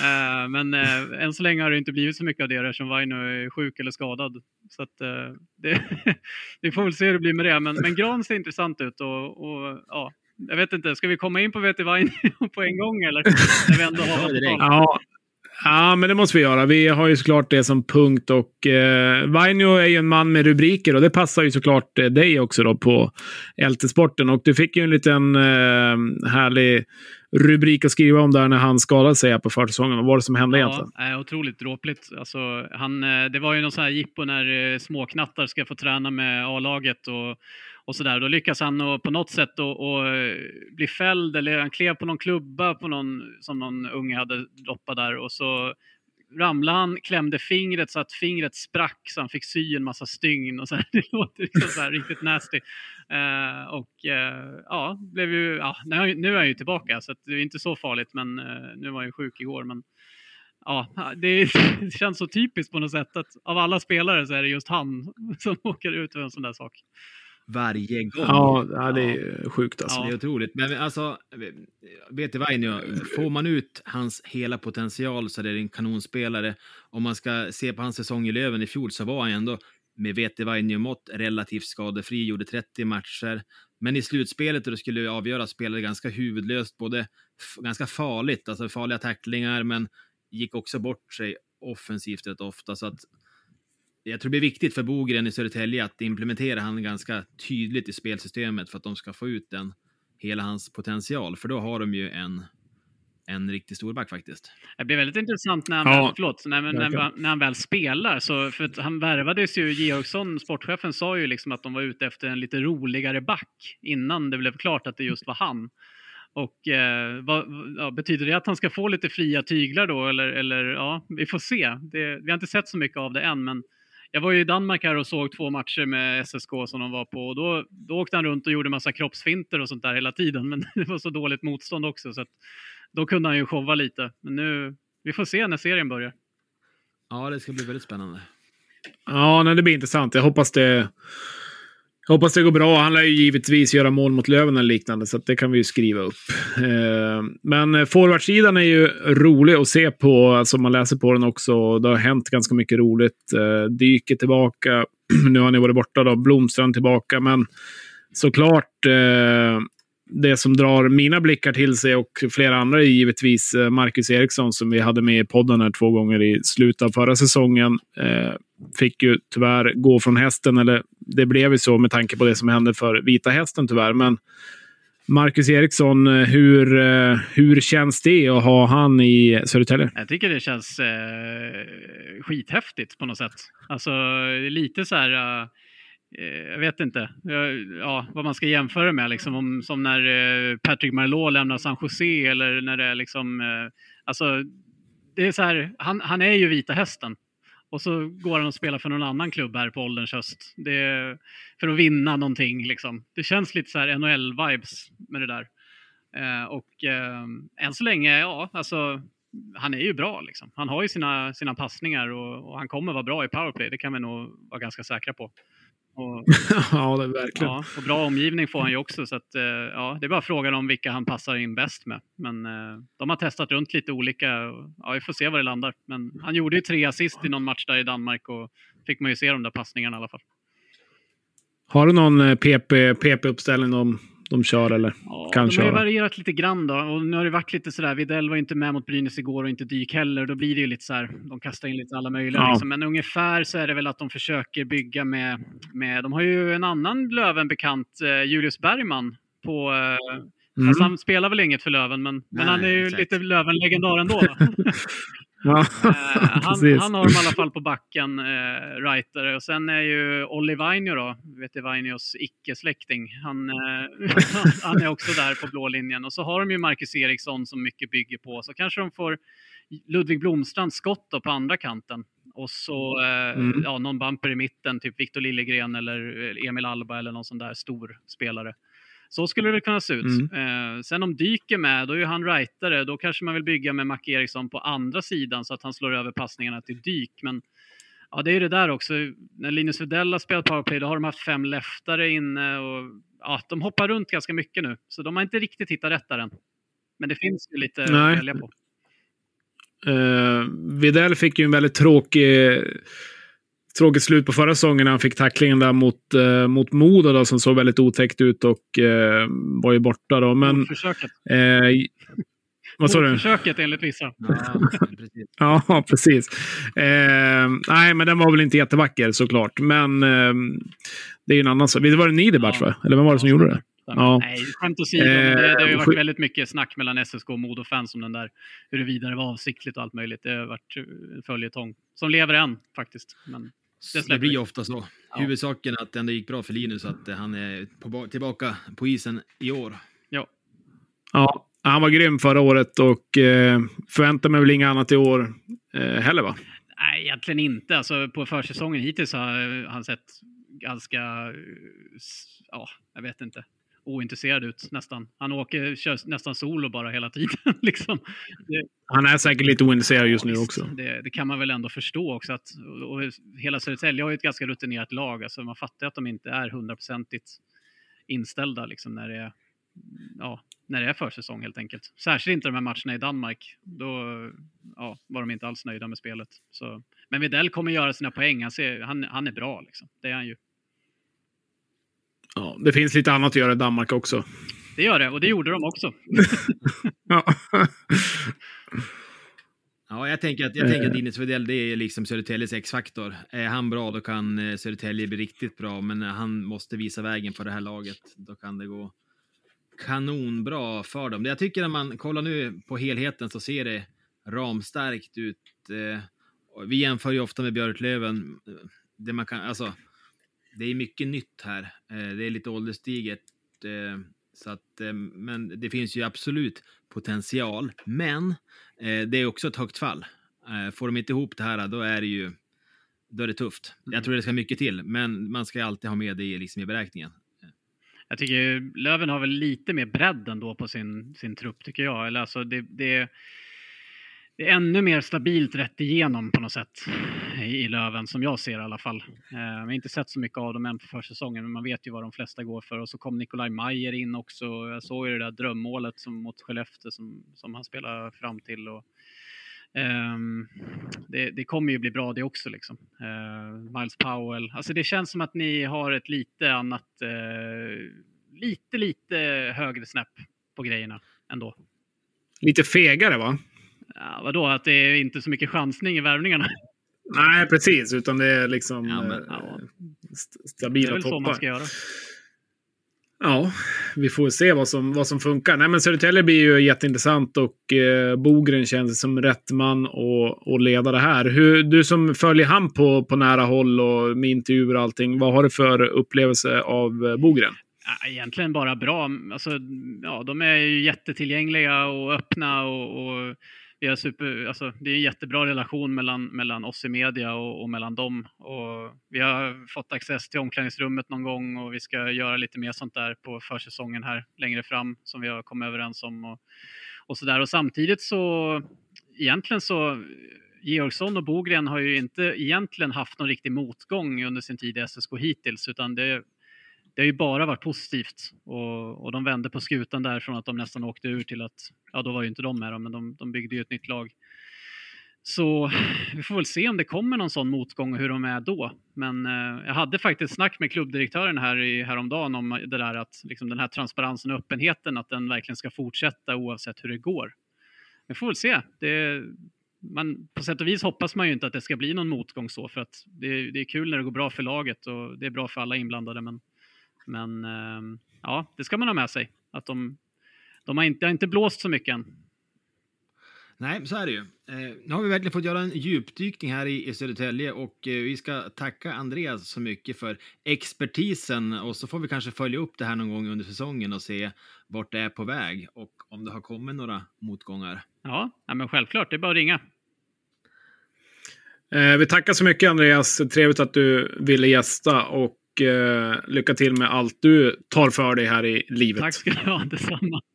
Eh, men eh, än så länge har det inte blivit så mycket av det eftersom Vainio är sjuk eller skadad. Så att, eh, det, vi får väl se hur det blir med det. Men, men Gran ser intressant ut och, och ja, jag vet inte, ska vi komma in på Vetti Vainio på en gång eller? När vi ändå har Ja, Ja. men det måste vi göra. Vi har ju såklart det som punkt och eh, Vainio är ju en man med rubriker och det passar ju såklart eh, dig också då på LT-sporten. Och du fick ju en liten eh, härlig rubrik att skriva om där när han skadade sig här på försäsongen. Vad var det som hände egentligen? Ja, äh, otroligt dråpligt. Alltså, han, eh, det var ju någon sån här jippo när eh, småknattar ska få träna med A-laget och, och sådär. Då lyckas han och, på något sätt och, och bli fälld eller han klev på någon klubba på någon, som någon unge hade droppat där och så ramlade han, klämde fingret så att fingret sprack så han fick sy en massa stygn och så här. Det låter liksom så här riktigt nasty. Uh, och uh, ja, blev ju, ja, nu, är han ju tillbaka så det är inte så farligt men uh, nu var han ju sjuk igår. Men ja, det, det, känns så typiskt på något sätt att av alla spelare så är det just han som åker ut för en sån där sak varje gång. Ja, ja det är sjukt alltså. Ja. Det är otroligt. Men alltså, BT Vainio, får man ut hans hela potential så är det en kanonspelare. Om man ska se på hans säsong i Löven i fjol så var han ändå med VT Vainio-mått relativt skadefri, gjorde 30 matcher. Men i slutspelet då det skulle avgöras spelade ganska huvudlöst, både ganska farligt, alltså farliga tacklingar, men gick också bort sig offensivt rätt ofta. Så att jag tror det blir viktigt för Bogren i Södertälje att implementera han ganska tydligt i spelsystemet för att de ska få ut den, hela hans potential. För då har de ju en, en riktig storback faktiskt. Det blir väldigt intressant när han, ja, väl, förlåt, när, när, när, han väl spelar. Så, för han värvades ju, Georgsson, sportchefen, sa ju liksom att de var ute efter en lite roligare back innan det blev klart att det just var han. Och eh, vad, ja, betyder det att han ska få lite fria tyglar då? Eller, eller ja, vi får se. Det, vi har inte sett så mycket av det än, men jag var ju i Danmark här och såg två matcher med SSK som de var på och då, då åkte han runt och gjorde massa kroppsfinter och sånt där hela tiden. Men det var så dåligt motstånd också så att då kunde han ju showa lite. Men nu, vi får se när serien börjar. Ja, det ska bli väldigt spännande. Ja, nej, det blir intressant. Jag hoppas det jag hoppas det går bra. Han lär ju givetvis göra mål mot Löven eller liknande, så det kan vi ju skriva upp. Eh, men eh, forwardsidan är ju rolig att se på, alltså man läser på den också. Det har hänt ganska mycket roligt. Eh, Dyker tillbaka. nu har ni varit borta då. Blomstrand tillbaka, men såklart det som drar mina blickar till sig och flera andra är givetvis Marcus Eriksson som vi hade med i podden här två gånger i slutet av förra säsongen. Eh, fick ju tyvärr gå från hästen, eller det blev ju så med tanke på det som hände för Vita Hästen tyvärr. Men Marcus Eriksson, eh, hur, eh, hur känns det att ha han i Södertälje? Jag tycker det känns eh, skithäftigt på något sätt. Alltså lite så här... Eh, eh jag vet inte ja, vad man ska jämföra med, liksom, om, som när Patrick Marleau lämnar San Jose eller när det är liksom... Alltså, det är så här, han, han är ju Vita Hästen och så går han och spelar för någon annan klubb här på ålderns höst. Det, för att vinna någonting liksom. Det känns lite så här NHL-vibes med det där. Eh, och eh, än så länge, ja, alltså han är ju bra liksom. Han har ju sina, sina passningar och, och han kommer vara bra i powerplay. Det kan vi nog vara ganska säkra på. Och, ja, det verkligen. Ja, och bra omgivning får han ju också. Så att, eh, ja, det är bara frågan om vilka han passar in bäst med. Men eh, de har testat runt lite olika. Ja, vi får se var det landar. Men han gjorde ju tre assist i någon match där i Danmark och fick man ju se de där passningarna i alla fall. Har du någon PP-uppställning PP de kör eller ja, kan de köra. De har varierat lite grann då. Och nu har det varit lite sådär, Widell var inte med mot Brynäs igår och inte Dyk heller. Då blir det ju lite så här, de kastar in lite alla möjliga. Ja. Liksom. Men ungefär så är det väl att de försöker bygga med, med de har ju en annan Löven-bekant, eh, Julius Bergman, på eh, Mm. Alltså han spelar väl inget för Löven, men, Nej, men han är ju exakt. lite Löven-legendar ändå. Ja, eh, han, han, har dem i alla fall på backen, eh, Reiter. Och sen är ju Olli Vainio då, vet du, Vainios icke-släkting. Han, eh, han är också där på blå linjen. Och så har de ju Marcus Eriksson som mycket bygger på. Så kanske de får Ludvig Blomstrand skott då på andra kanten. Och så eh, mm. ja, någon bumper i mitten, typ Victor Liljegren eller eh, Emil Alba eller någon sån där stor spelare. Så skulle det kunna se ut. Mm. Eh, sen om Dyk är med, då är ju han rightare. Då kanske man vill bygga med Mac Eriksson på andra sidan så att han slår över passningarna till Dyk. Men ja, det är ju det där också. När Linus Widell har spelat powerplay, då har de haft fem leftare inne och ja, de hoppar runt ganska mycket nu. Så de har inte riktigt hittat rätt där än. Men det finns ju lite Nej. att välja på. Uh, Videll fick ju en väldigt tråkig tråkigt slut på förra säsongen när han fick tacklingen där mot, eh, mot Modo då, som såg väldigt otäckt ut och eh, var ju borta då. Men, försöket. Eh, vad sa du? Försöket enligt vissa. ja, precis. Eh, nej, men den var väl inte jättevacker såklart. Men eh, det är ju en annan sak. Det var det Niederbach ja. va? Eller vem var det som ja, gjorde det? Ja. Nej, skämt åsido. Det, det har ju varit väldigt mycket snack mellan SSK och Modo-fans om den där, huruvida det var avsiktligt och allt möjligt. Det har varit en följetong som lever än faktiskt. Men... det, släpper blir ofta så. Ja. Huvudsaken är att det ändå gick bra för Linus, att han är på, tillbaka på isen i år. Ja, han var grym förra året och eh, förväntar mig väl inget annat i år eh, heller va? Nej, egentligen inte. Alltså, på försäsongen hittills har han sett ganska, eh, ja, jag vet inte, ointresserad ut nästan. Han åker, kör nästan solo bara hela tiden. liksom. det, Han är säkert lite ointresserad just nu också. Det, det kan man väl ändå förstå också. Att, och, och hela Södertälje har ju ett ganska rutinerat lag. Alltså, man fattar att de inte är hundraprocentigt inställda liksom, när, det är, ja, när det är försäsong helt enkelt. Särskilt inte de här matcherna i Danmark. Då ja, var de inte alls nöjda med spelet. Så, men Widell kommer göra sina poäng. Han, ser, han, han är bra, liksom. det är han ju. Ja, det finns lite annat att göra i Danmark också. Det gör det, och det gjorde de också. Ja. Ja, jag tänker att, jag tänker att Linus Widell, det är liksom Södertäljes X-faktor. Är han bra, då kan eh, Södertälje bli riktigt bra, men han måste visa vägen för det här laget. Då kan det gå kanonbra för dem. Jag tycker när man kollar nu på helheten så ser det ramstarkt ut. Eh, Vi jämför ju ofta med Björklöven. eh, Det, man kan, alltså, det är mycket nytt här. Eh, Det är lite ålderstiget. eh, Så att, eh, men det finns ju absolut potential. Men det är också ett högt fall. Får de inte ihop det här, då är det ju då är det tufft. Jag tror det ska mycket till, men man ska alltid ha med det i, liksom, i beräkningen. Jag tycker Löven har väl lite mer bredd ändå på sin, sin trupp, tycker jag. Eller alltså det, det, det är ännu mer stabilt rätt igenom på något sätt i, Löven, som jag ser i alla fall. Eh, jag har inte sett så mycket av dem än på försäsongen, men man vet ju vad de flesta går för. Och så kom Nikolaj Mayer in också. Jag såg ju det där drömmålet som, mot Skellefteå som, som han spelade fram till. Och, ehm, det, det kommer ju bli bra det också. Liksom. Eh, Miles Powell. Alltså det känns som att ni har ett lite annat, eh, lite, lite högre snäpp på grejerna ändå. Lite fegare va? Ja, vadå, att det är inte så mycket chansning i värvningarna? Nej, precis. Utan det är liksom Ja, men- eh, ja. st- Det är stabila väl så man toppar. ska göra. Ja, vi får se vad som, vad som funkar. Nej, men Södertälje blir ju jätteintressant och eh, Bogren känns som rätt man att, leda det här. Hur, du som följer han på, på nära håll och med intervjuer och allting, vad har du för upplevelse av eh, Bogren? Ja, Egentligen bara bra. Alltså, ja, de är ju jättetillgängliga och öppna och, och vi har super, alltså, det är en jättebra relation mellan, mellan oss i media och, och mellan dem. Och vi har fått access till omklädningsrummet någon gång och vi ska göra lite mer sånt där på försäsongen här längre fram som vi har kommit överens om. Och, och så där. Och samtidigt så egentligen så Georgsson och Bogren har ju inte egentligen haft någon riktig motgång under sin tid i SSK hittills, utan det, det har ju bara varit positivt. Och, och de vände på skutan där från att de nästan åkte ur till att, ja då var ju inte de med dem, men de, de byggde ju ett nytt lag. Så vi får väl se om det kommer någon sån motgång och hur de är då. Men eh, jag hade faktiskt snack med klubbdirektören här i, häromdagen om det där att liksom, den här transparensen och öppenheten, att den verkligen ska fortsätta oavsett hur det går. Vi får väl se. Det, man, på sätt och vis hoppas man ju inte att det ska bli någon motgång så, för att det, det är kul när det går bra för laget och det är bra för alla inblandade. Men, men eh, ja, det ska man ha med sig. Att de, de har inte, har inte blåst så mycket än. Nej, så är det ju. Eh, nu har vi verkligen fått göra en djupdykning här i, i Södertälje och eh, vi ska tacka Andreas så mycket för expertisen och så får vi kanske följa upp det här någon gång under säsongen och se vart det är på väg och om det har kommit några motgångar. Ja, ja men självklart, det är bara att ringa. Eh, vi tackar så mycket Andreas. Trevligt att du ville gästa och eh, lycka till med allt du tar för dig här i livet. Tack ska du ha, detsamma.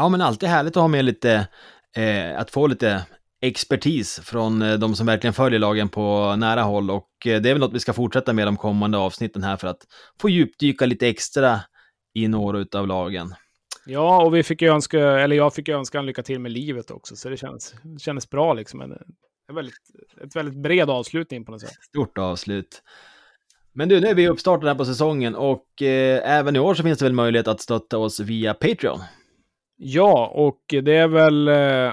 Ja, men alltid härligt att ha med lite, eh, att få lite expertis från eh, de som verkligen följer lagen på nära håll och eh, det är väl något vi ska fortsätta med de kommande avsnitten här för att få djupdyka lite extra i några av lagen. Ja, och vi fick ju önska, eller jag fick ju önska en lycka till med livet också, så det kändes, kändes bra liksom. En, en väldigt, ett väldigt bred avslutning på något sätt. Stort avslut. Men du, nu är vi uppstartade här på säsongen och eh, även i år så finns det väl möjlighet att stötta oss via Patreon. Ja, och det är väl eh,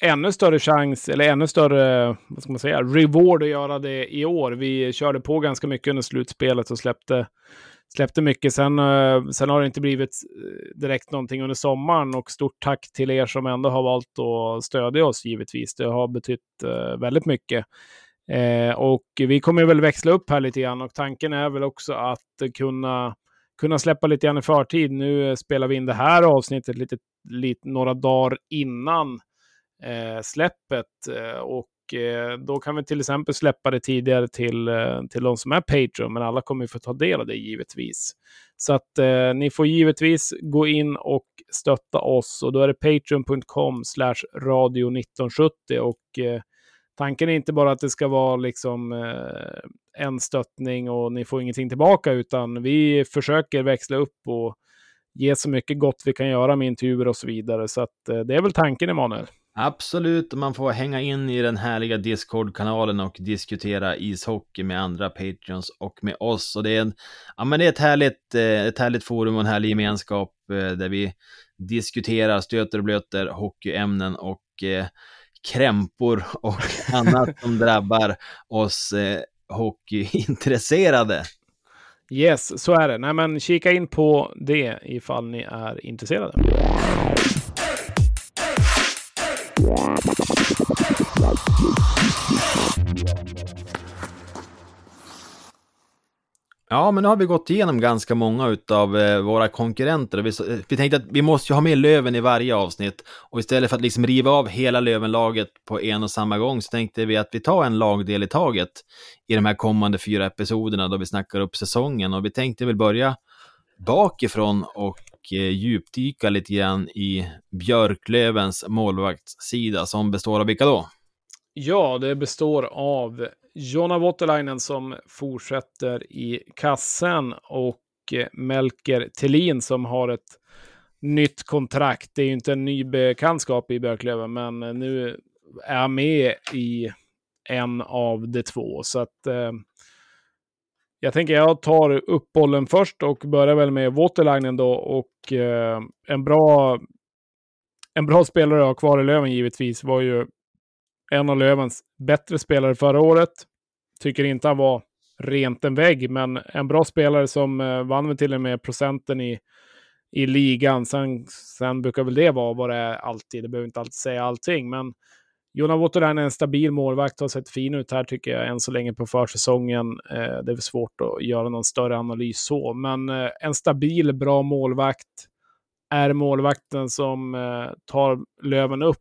ännu större chans, eller ännu större, vad ska man säga, reward att göra det i år. Vi körde på ganska mycket under slutspelet och släppte, släppte mycket. Sen, eh, sen har det inte blivit eh, direkt någonting under sommaren och stort tack till er som ändå har valt att stödja oss givetvis. Det har betytt eh, väldigt mycket. Och vi kommer väl växla upp här lite grann och tanken är väl också att kunna, kunna släppa lite grann i förtid. Nu spelar vi in det här avsnittet lite, lite några dagar innan eh, släppet eh, och eh, då kan vi till exempel släppa det tidigare till, eh, till de som är Patreon, men alla kommer ju få ta del av det givetvis. Så att eh, ni får givetvis gå in och stötta oss och då är det patreon.com radio 1970 och eh, tanken är inte bara att det ska vara liksom eh, en stöttning och ni får ingenting tillbaka, utan vi försöker växla upp och ge så mycket gott vi kan göra med intervjuer och så vidare. Så att, eh, det är väl tanken, Emanuel. Absolut, man får hänga in i den härliga Discord-kanalen och diskutera ishockey med andra Patreons och med oss. Och det är, en, ja, men det är ett, härligt, eh, ett härligt forum och en härlig gemenskap eh, där vi diskuterar, stöter och blöter hockeyämnen och eh, krämpor och annat som drabbar oss hockeyintresserade. Yes, så är det. Nej, men kika in på det ifall ni är intresserade. Ja, men nu har vi gått igenom ganska många av eh, våra konkurrenter. Vi, eh, vi tänkte att vi måste ju ha med Löven i varje avsnitt. Och istället för att liksom riva av hela Lövenlaget på en och samma gång så tänkte vi att vi tar en lagdel i taget i de här kommande fyra episoderna då vi snackar upp säsongen. Och vi tänkte väl börja bakifrån och och eh, djupdyka lite grann i Björklövens målvaktssida som består av vilka då? Ja, det består av Jonna Voutilainen som fortsätter i kassen och eh, Melker Tillin som har ett nytt kontrakt. Det är ju inte en ny bekantskap i Björklöven, men nu är han med i en av de två. Så att eh, jag tänker jag tar upp bollen först och börjar väl med Waterlinen då och eh, en bra en bra spelare att ha kvar i Löven givetvis var ju en av Lövens bättre spelare förra året. Tycker inte han var rent en vägg, men en bra spelare som eh, vann till och med procenten i, i ligan. Sen, sen brukar väl det vara vad det är alltid. Det behöver inte alltid säga allting, men Jonna Voutilainen är en stabil målvakt, har sett fin ut här tycker jag än så länge på försäsongen. Eh, det är svårt att göra någon större analys så, men eh, en stabil, bra målvakt är målvakten som eh, tar Löven upp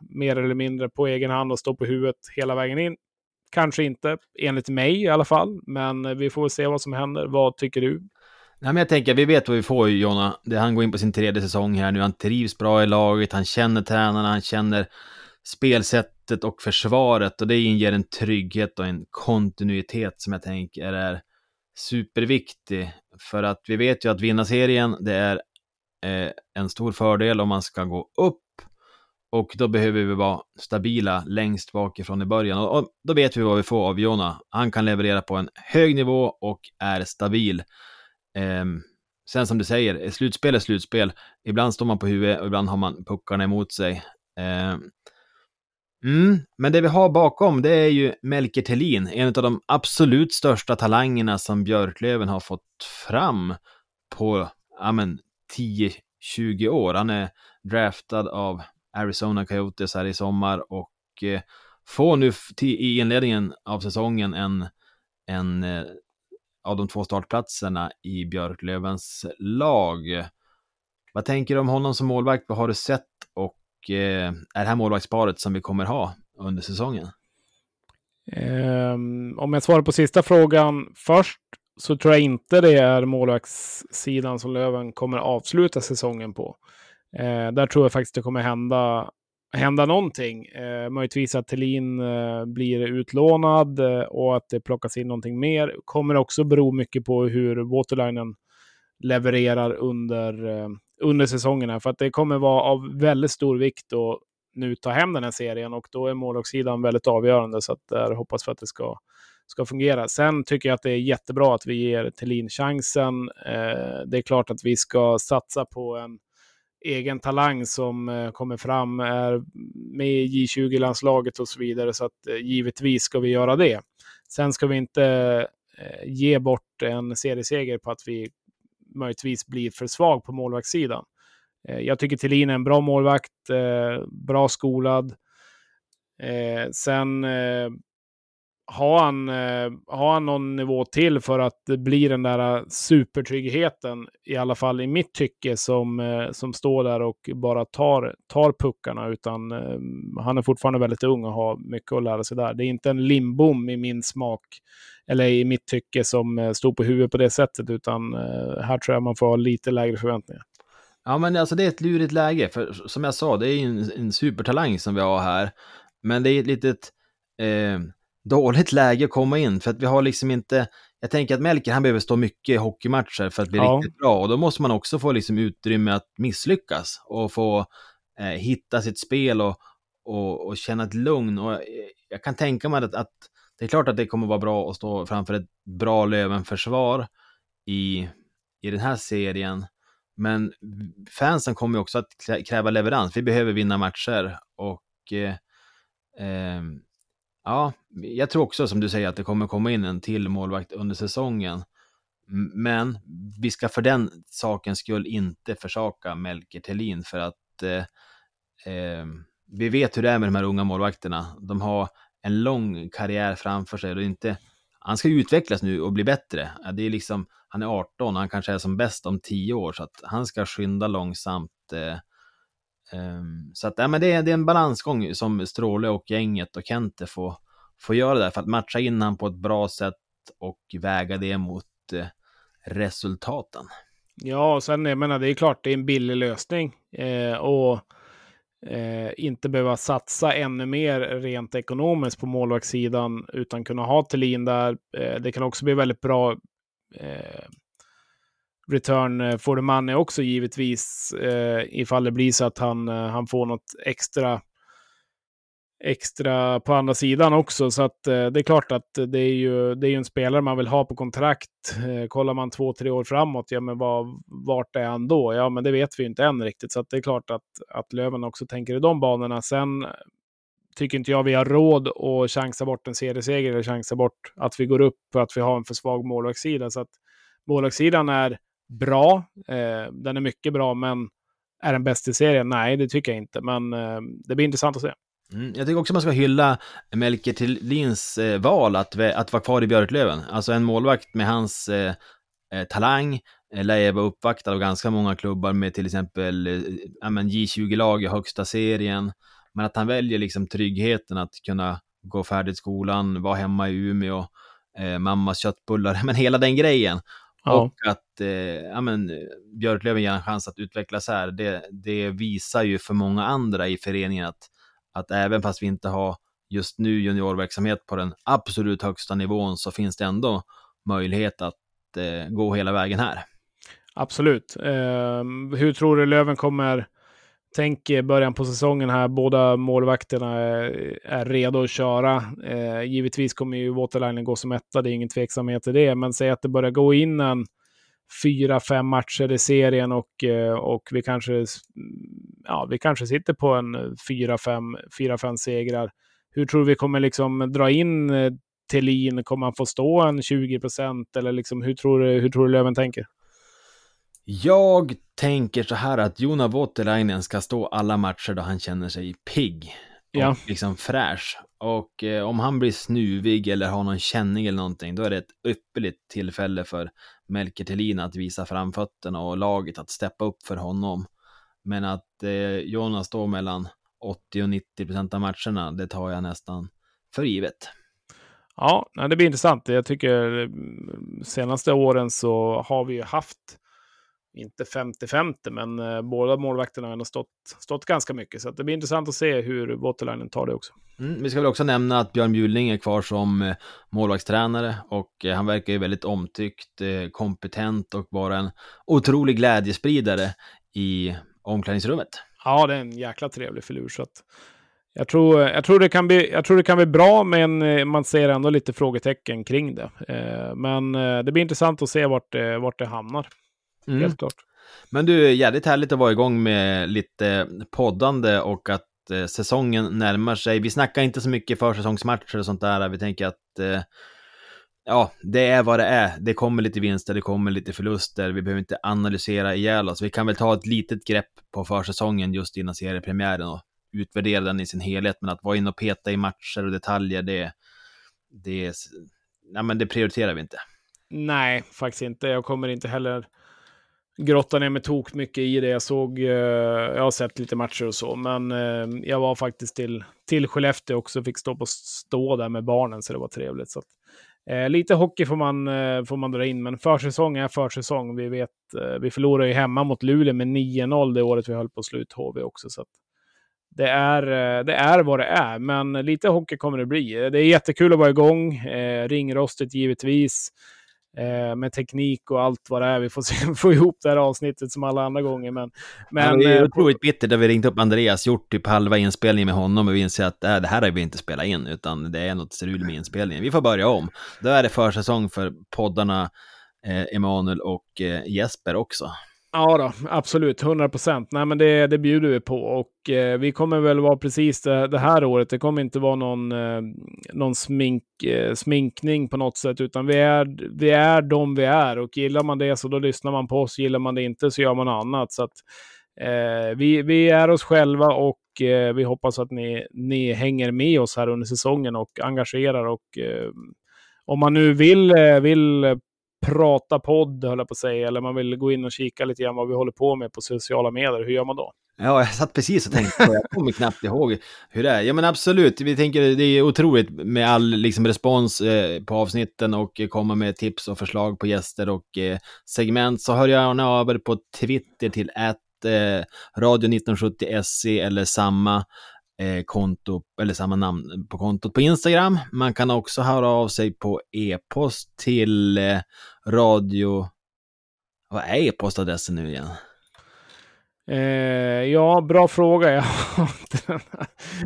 mer eller mindre på egen hand och står på huvudet hela vägen in. Kanske inte, enligt mig i alla fall, men eh, vi får se vad som händer. Vad tycker du? Nej, men jag tänker, vi vet vad vi får Jonna. Han går in på sin tredje säsong här nu. Han trivs bra i laget, han känner tränarna, han känner spelsättet och försvaret och det inger en trygghet och en kontinuitet som jag tänker är superviktig. För att vi vet ju att vinna serien, det är eh, en stor fördel om man ska gå upp och då behöver vi vara stabila längst bakifrån i början. Och, då vet vi vad vi får av Jonna. Han kan leverera på en hög nivå och är stabil. Eh, sen som du säger, slutspel är slutspel. Ibland står man på huvudet och ibland har man puckarna emot sig. Eh, mm, men det vi har bakom, det är ju Melker Thelin, en av de absolut största talangerna som Björklöven har fått fram på, ja men, 10-20 år. Han är draftad av Arizona Coyotes här i sommar och eh, får nu i inledningen av säsongen en, en eh, av de två startplatserna i Björklövens lag. Vad tänker du om honom som målvakt? Vad har du sett och eh, är det här målvaktsparet som vi kommer ha under säsongen? Um, om jag svarar på sista frågan först så tror jag inte det är målvaktssidan som Löven kommer avsluta säsongen på. Eh, där tror jag faktiskt det kommer hända, hända någonting. Eh, möjligtvis att Thelin eh, blir utlånad eh, och att det plockas in någonting mer. Kommer också bero mycket på hur Waterlinen levererar under, eh, under säsongerna. För att det kommer vara av väldigt stor vikt att nu ta hem den här serien och då är målvaktssidan väldigt avgörande. Så att där hoppas vi att det ska ska fungera. Sen tycker jag att det är jättebra att vi ger Thelin chansen. Eh, det är klart att vi ska satsa på en egen talang som eh, kommer fram, är med i J20-landslaget och så vidare. Så att eh, givetvis ska vi göra det. Sen ska vi inte eh, ge bort en serieseger på att vi möjligtvis blir för svag på målvaktssidan. Eh, jag tycker Thelin är en bra målvakt, eh, bra skolad. Eh, sen har han, eh, har han någon nivå till för att det blir den där eh, supertryggheten, i alla fall i mitt tycke, som, eh, som står där och bara tar, tar puckarna, utan han är fortfarande väldigt ung och har mycket att lära sig där. Det är inte en limbom i min smak, eller i mitt tycke, som stod på huvudet på det sättet, utan här tror jag man får ha lite lägre förväntningar. Ja, men alltså det är ett lurigt läge, för som jag sa, det är en, en supertalang som vi har här. Men det är ett litet eh, dåligt läge att komma in, för att vi har liksom inte... Jag tänker att Melker, han behöver stå mycket i hockeymatcher för att bli ja. riktigt bra, och då måste man också få liksom utrymme att misslyckas och få eh, hitta sitt spel och, och, och, känna ett lugn. Och eh, jag kan tänka mig att, att det är klart att det kommer vara bra att stå framför ett bra Löven-försvar i, i den här serien. Men fansen kommer också att kräva leverans. Vi behöver vinna matcher och eh, eh, ja, jag tror också som du säger att det kommer komma in en till målvakt under säsongen. Men vi ska för den sakens skull inte försaka Melker Thelin för att eh, eh, vi vet hur det är med de här unga målvakterna. De har en lång karriär framför sig och inte han ska utvecklas nu och bli bättre. Det är liksom, han är 18, han kanske är som bäst om 10 år, så att han ska skynda långsamt. Eh, Ehm, så att, ja, men det, är, det är en balansgång som Stråle och gänget och Kente får, får göra där för att matcha in han på ett bra sätt och väga det mot eh, resultaten. Ja, och sen jag menar, det är klart, det är en billig lösning. Eh, och eh, inte behöva satsa ännu mer rent ekonomiskt på målvaktssidan utan kunna ha Thelin där. Eh, det kan också bli väldigt bra eh, return eh, for the money också givetvis eh, ifall det blir så att han, eh, han får något extra extra på andra sidan också. Så att eh, det är klart att det är ju, det är ju en spelare man vill ha på kontrakt. Eh, kollar man två, tre år framåt, ja men vad, vart är han då? Ja men det vet vi ju inte än riktigt. Så att det är klart att, att Löven också tänker i de banorna. Sen tycker inte jag vi har råd att chansa bort en serieseger eller chansa bort att vi går upp för att vi har en för svag målvaktssida. Så att målvaktssidan är bra. Eh, den är mycket bra, men är den bäst i serien? Nej, det tycker jag inte. Men eh, det blir intressant att se. Mm, jag tycker också man ska hylla Melker Thelins eh, val att, att vara kvar i Björklöven. Alltså en målvakt med hans eh, eh talang eh, lär ju vara uppvaktad av ganska många klubbar med till exempel eh, J20-lag i högsta serien. Men att han väljer liksom tryggheten att kunna gå färdigt skolan, vara hemma i Umeå, eh, mammas köttbullar, men hela den grejen. Ja. Och att eh, ja, men, Björklöven ger en chans att utvecklas här, det, det visar ju för många andra i föreningen att att även fast vi inte har just nu juniorverksamhet på den absolut högsta nivån så finns det ändå möjlighet att eh, gå hela vägen här. Absolut. Eh, hur tror du Löven kommer Tänk eh, början på säsongen här, båda målvakterna eh, är, redo att köra. Eh, givetvis kommer ju Waterlinen gå som etta, det är ingen tveksamhet i det, men säg att det börjar gå in en fyra, fem matcher i serien och, eh, och vi, kanske, ja, vi kanske sitter på en fyra, fem, fyra, fem segrar. Hur tror du vi kommer liksom dra in Thelin? Kommer han få stå en 20 procent? Eller liksom, hur, tror du, hur tror du Löven tänker? Jag tänker så här att Jona Voutilainen ska stå alla matcher då han känner sig pigg och ja. liksom fräsch. Och eh, om han blir snuvig eller har någon känning eller någonting, då är det ett ypperligt tillfälle för Melker Thelin att visa framfötterna och laget att steppa upp för honom. Men att eh, Jonas står mellan 80 och 90 procent av matcherna, det tar jag nästan för givet. Ja, det blir intressant. Jag tycker mm, senaste åren så har vi ju haft inte 50-50, men eh, båda målvakterna har ändå stått, stått ganska mycket. Så det blir intressant att se hur Waterlinen tar det också. Mm, vi ska väl också nämna att Björn Bjurling är kvar som eh, målvaktstränare och eh, han verkar ju väldigt omtyckt, eh, kompetent och bara en otrolig glädjespridare i omklädningsrummet. Ja, det är en jäkla trevlig filur. Så att jag, tror, jag, tror det kan bli, jag tror det kan bli bra, men eh, man ser ändå lite frågetecken kring det. Eh, men det blir intressant att se vart vart det hamnar. Mm. Helt klart. Men du, jävligt härligt att vara igång med lite poddande och att eh, säsongen närmar sig. Vi snackar inte så mycket försäsongsmatcher och sånt där. Vi tänker att eh, ja, det är vad det är. Det kommer lite vinster, det kommer lite förluster. Vi behöver inte analysera ihjäl oss. Vi kan väl ta ett litet grepp på försäsongen just innan seriepremiären och utvärdera den i sin helhet. Men att vara inne och peta i matcher och detaljer, det, det, ja, men det prioriterar vi inte. Nej, faktiskt inte. Jag kommer inte heller grotta ner mig tok mycket i det. Jag såg, eh, jag har sett lite matcher och så, men eh, jag var faktiskt till, till Skellefteå också, fick stå på stå där med barnen, så det var trevligt. Så att, eh, lite hockey får man, eh, får man dra in, men försäsong är försäsong. Vi vet, vi förlorade ju hemma mot Luleå med 9-0 det året vi höll på slut HV också, så att, det är, det är vad det är, men lite hockey kommer det bli. Det är jättekul att vara igång, eh, ringrostigt givetvis eh, med teknik och allt vad det är. Vi får se, få ihop det här avsnittet som alla andra gånger. Men, men, ja, det är eh, otroligt bittert. Där vi ringt upp Andreas, gjort typ halva inspelningen med honom och vi inser att äh, det här har vi inte spelat in, utan det är något strul med inspelningen. Vi får börja om. Då är det försäsong för poddarna eh, Emanuel och eh, Jesper också. Ja, då, absolut. 100 procent. Nej, men det, det bjuder vi på och eh, vi kommer väl vara precis det, det, här året. Det kommer inte vara någon, eh, någon smink, eh, sminkning på något sätt, utan vi är, vi är de vi är och gillar man det så då lyssnar man på oss. Gillar man det inte så gör man annat. Så att, eh, vi, vi är oss själva och eh, vi hoppas att ni, ni hänger med oss här under säsongen och engagerar och eh, om man nu vill, eh, vill prata podd, höll jag på att säga, eller man vill gå in och kika lite grann vad vi håller på med på sociala medier, hur gör man då? Ja, jag satt precis och tänkte på det. Jag kommer knappt ihåg hur det är. Ja, men absolut. Vi tänker det är otroligt med all liksom, respons eh, på avsnitten och komma med tips och förslag på gäster och eh, segment. Så hör gärna av er på Twitter till att eh, Radio 1970 SE eller samma konto, eller samma namn på kontot på Instagram. Man kan också höra av sig på e-post till eh, radio... Vad är e-postadressen nu igen? Eh, ja, bra fråga.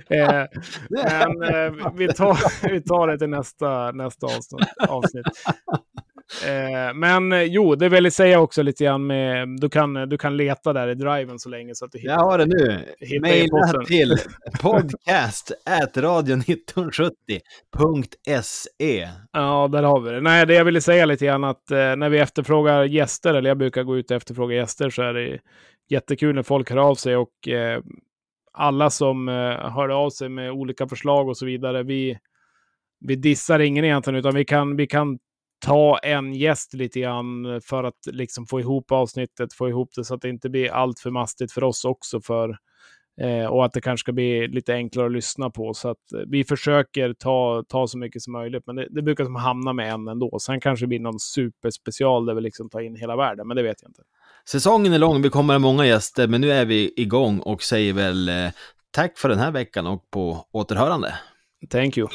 eh, men eh, vi, tar, vi tar det till nästa, nästa avsnitt. Eh, men eh, jo, det vill jag säga också lite grann med, du kan, du kan leta där i driven så länge så att du hittar. Jag har det nu. Maila till podcast radio1970.se. Ja, där har vi det. Nej, det jag ville säga lite grann att eh, när vi efterfrågar gäster, eller jag brukar gå ut och efterfråga gäster, så är det jättekul när folk hör av sig och eh, alla som eh, hör av sig med olika förslag och så vidare, vi, vi dissar ingen egentligen, utan vi kan, vi kan ta en gäst lite grann för att liksom få ihop avsnittet, få ihop det så att det inte blir allt för mastigt för oss också. För, eh, och att det kanske ska bli lite enklare att lyssna på. Så att eh, vi försöker ta, ta så mycket som möjligt, men det, det brukar som hamna med en ändå. Sen kanske det blir någon superspecial där vi liksom tar in hela världen, men det vet jag inte. Säsongen är lång, vi kommer ha många gäster, men nu är vi igång och säger väl eh, tack för den här veckan och på återhörande. Thank you.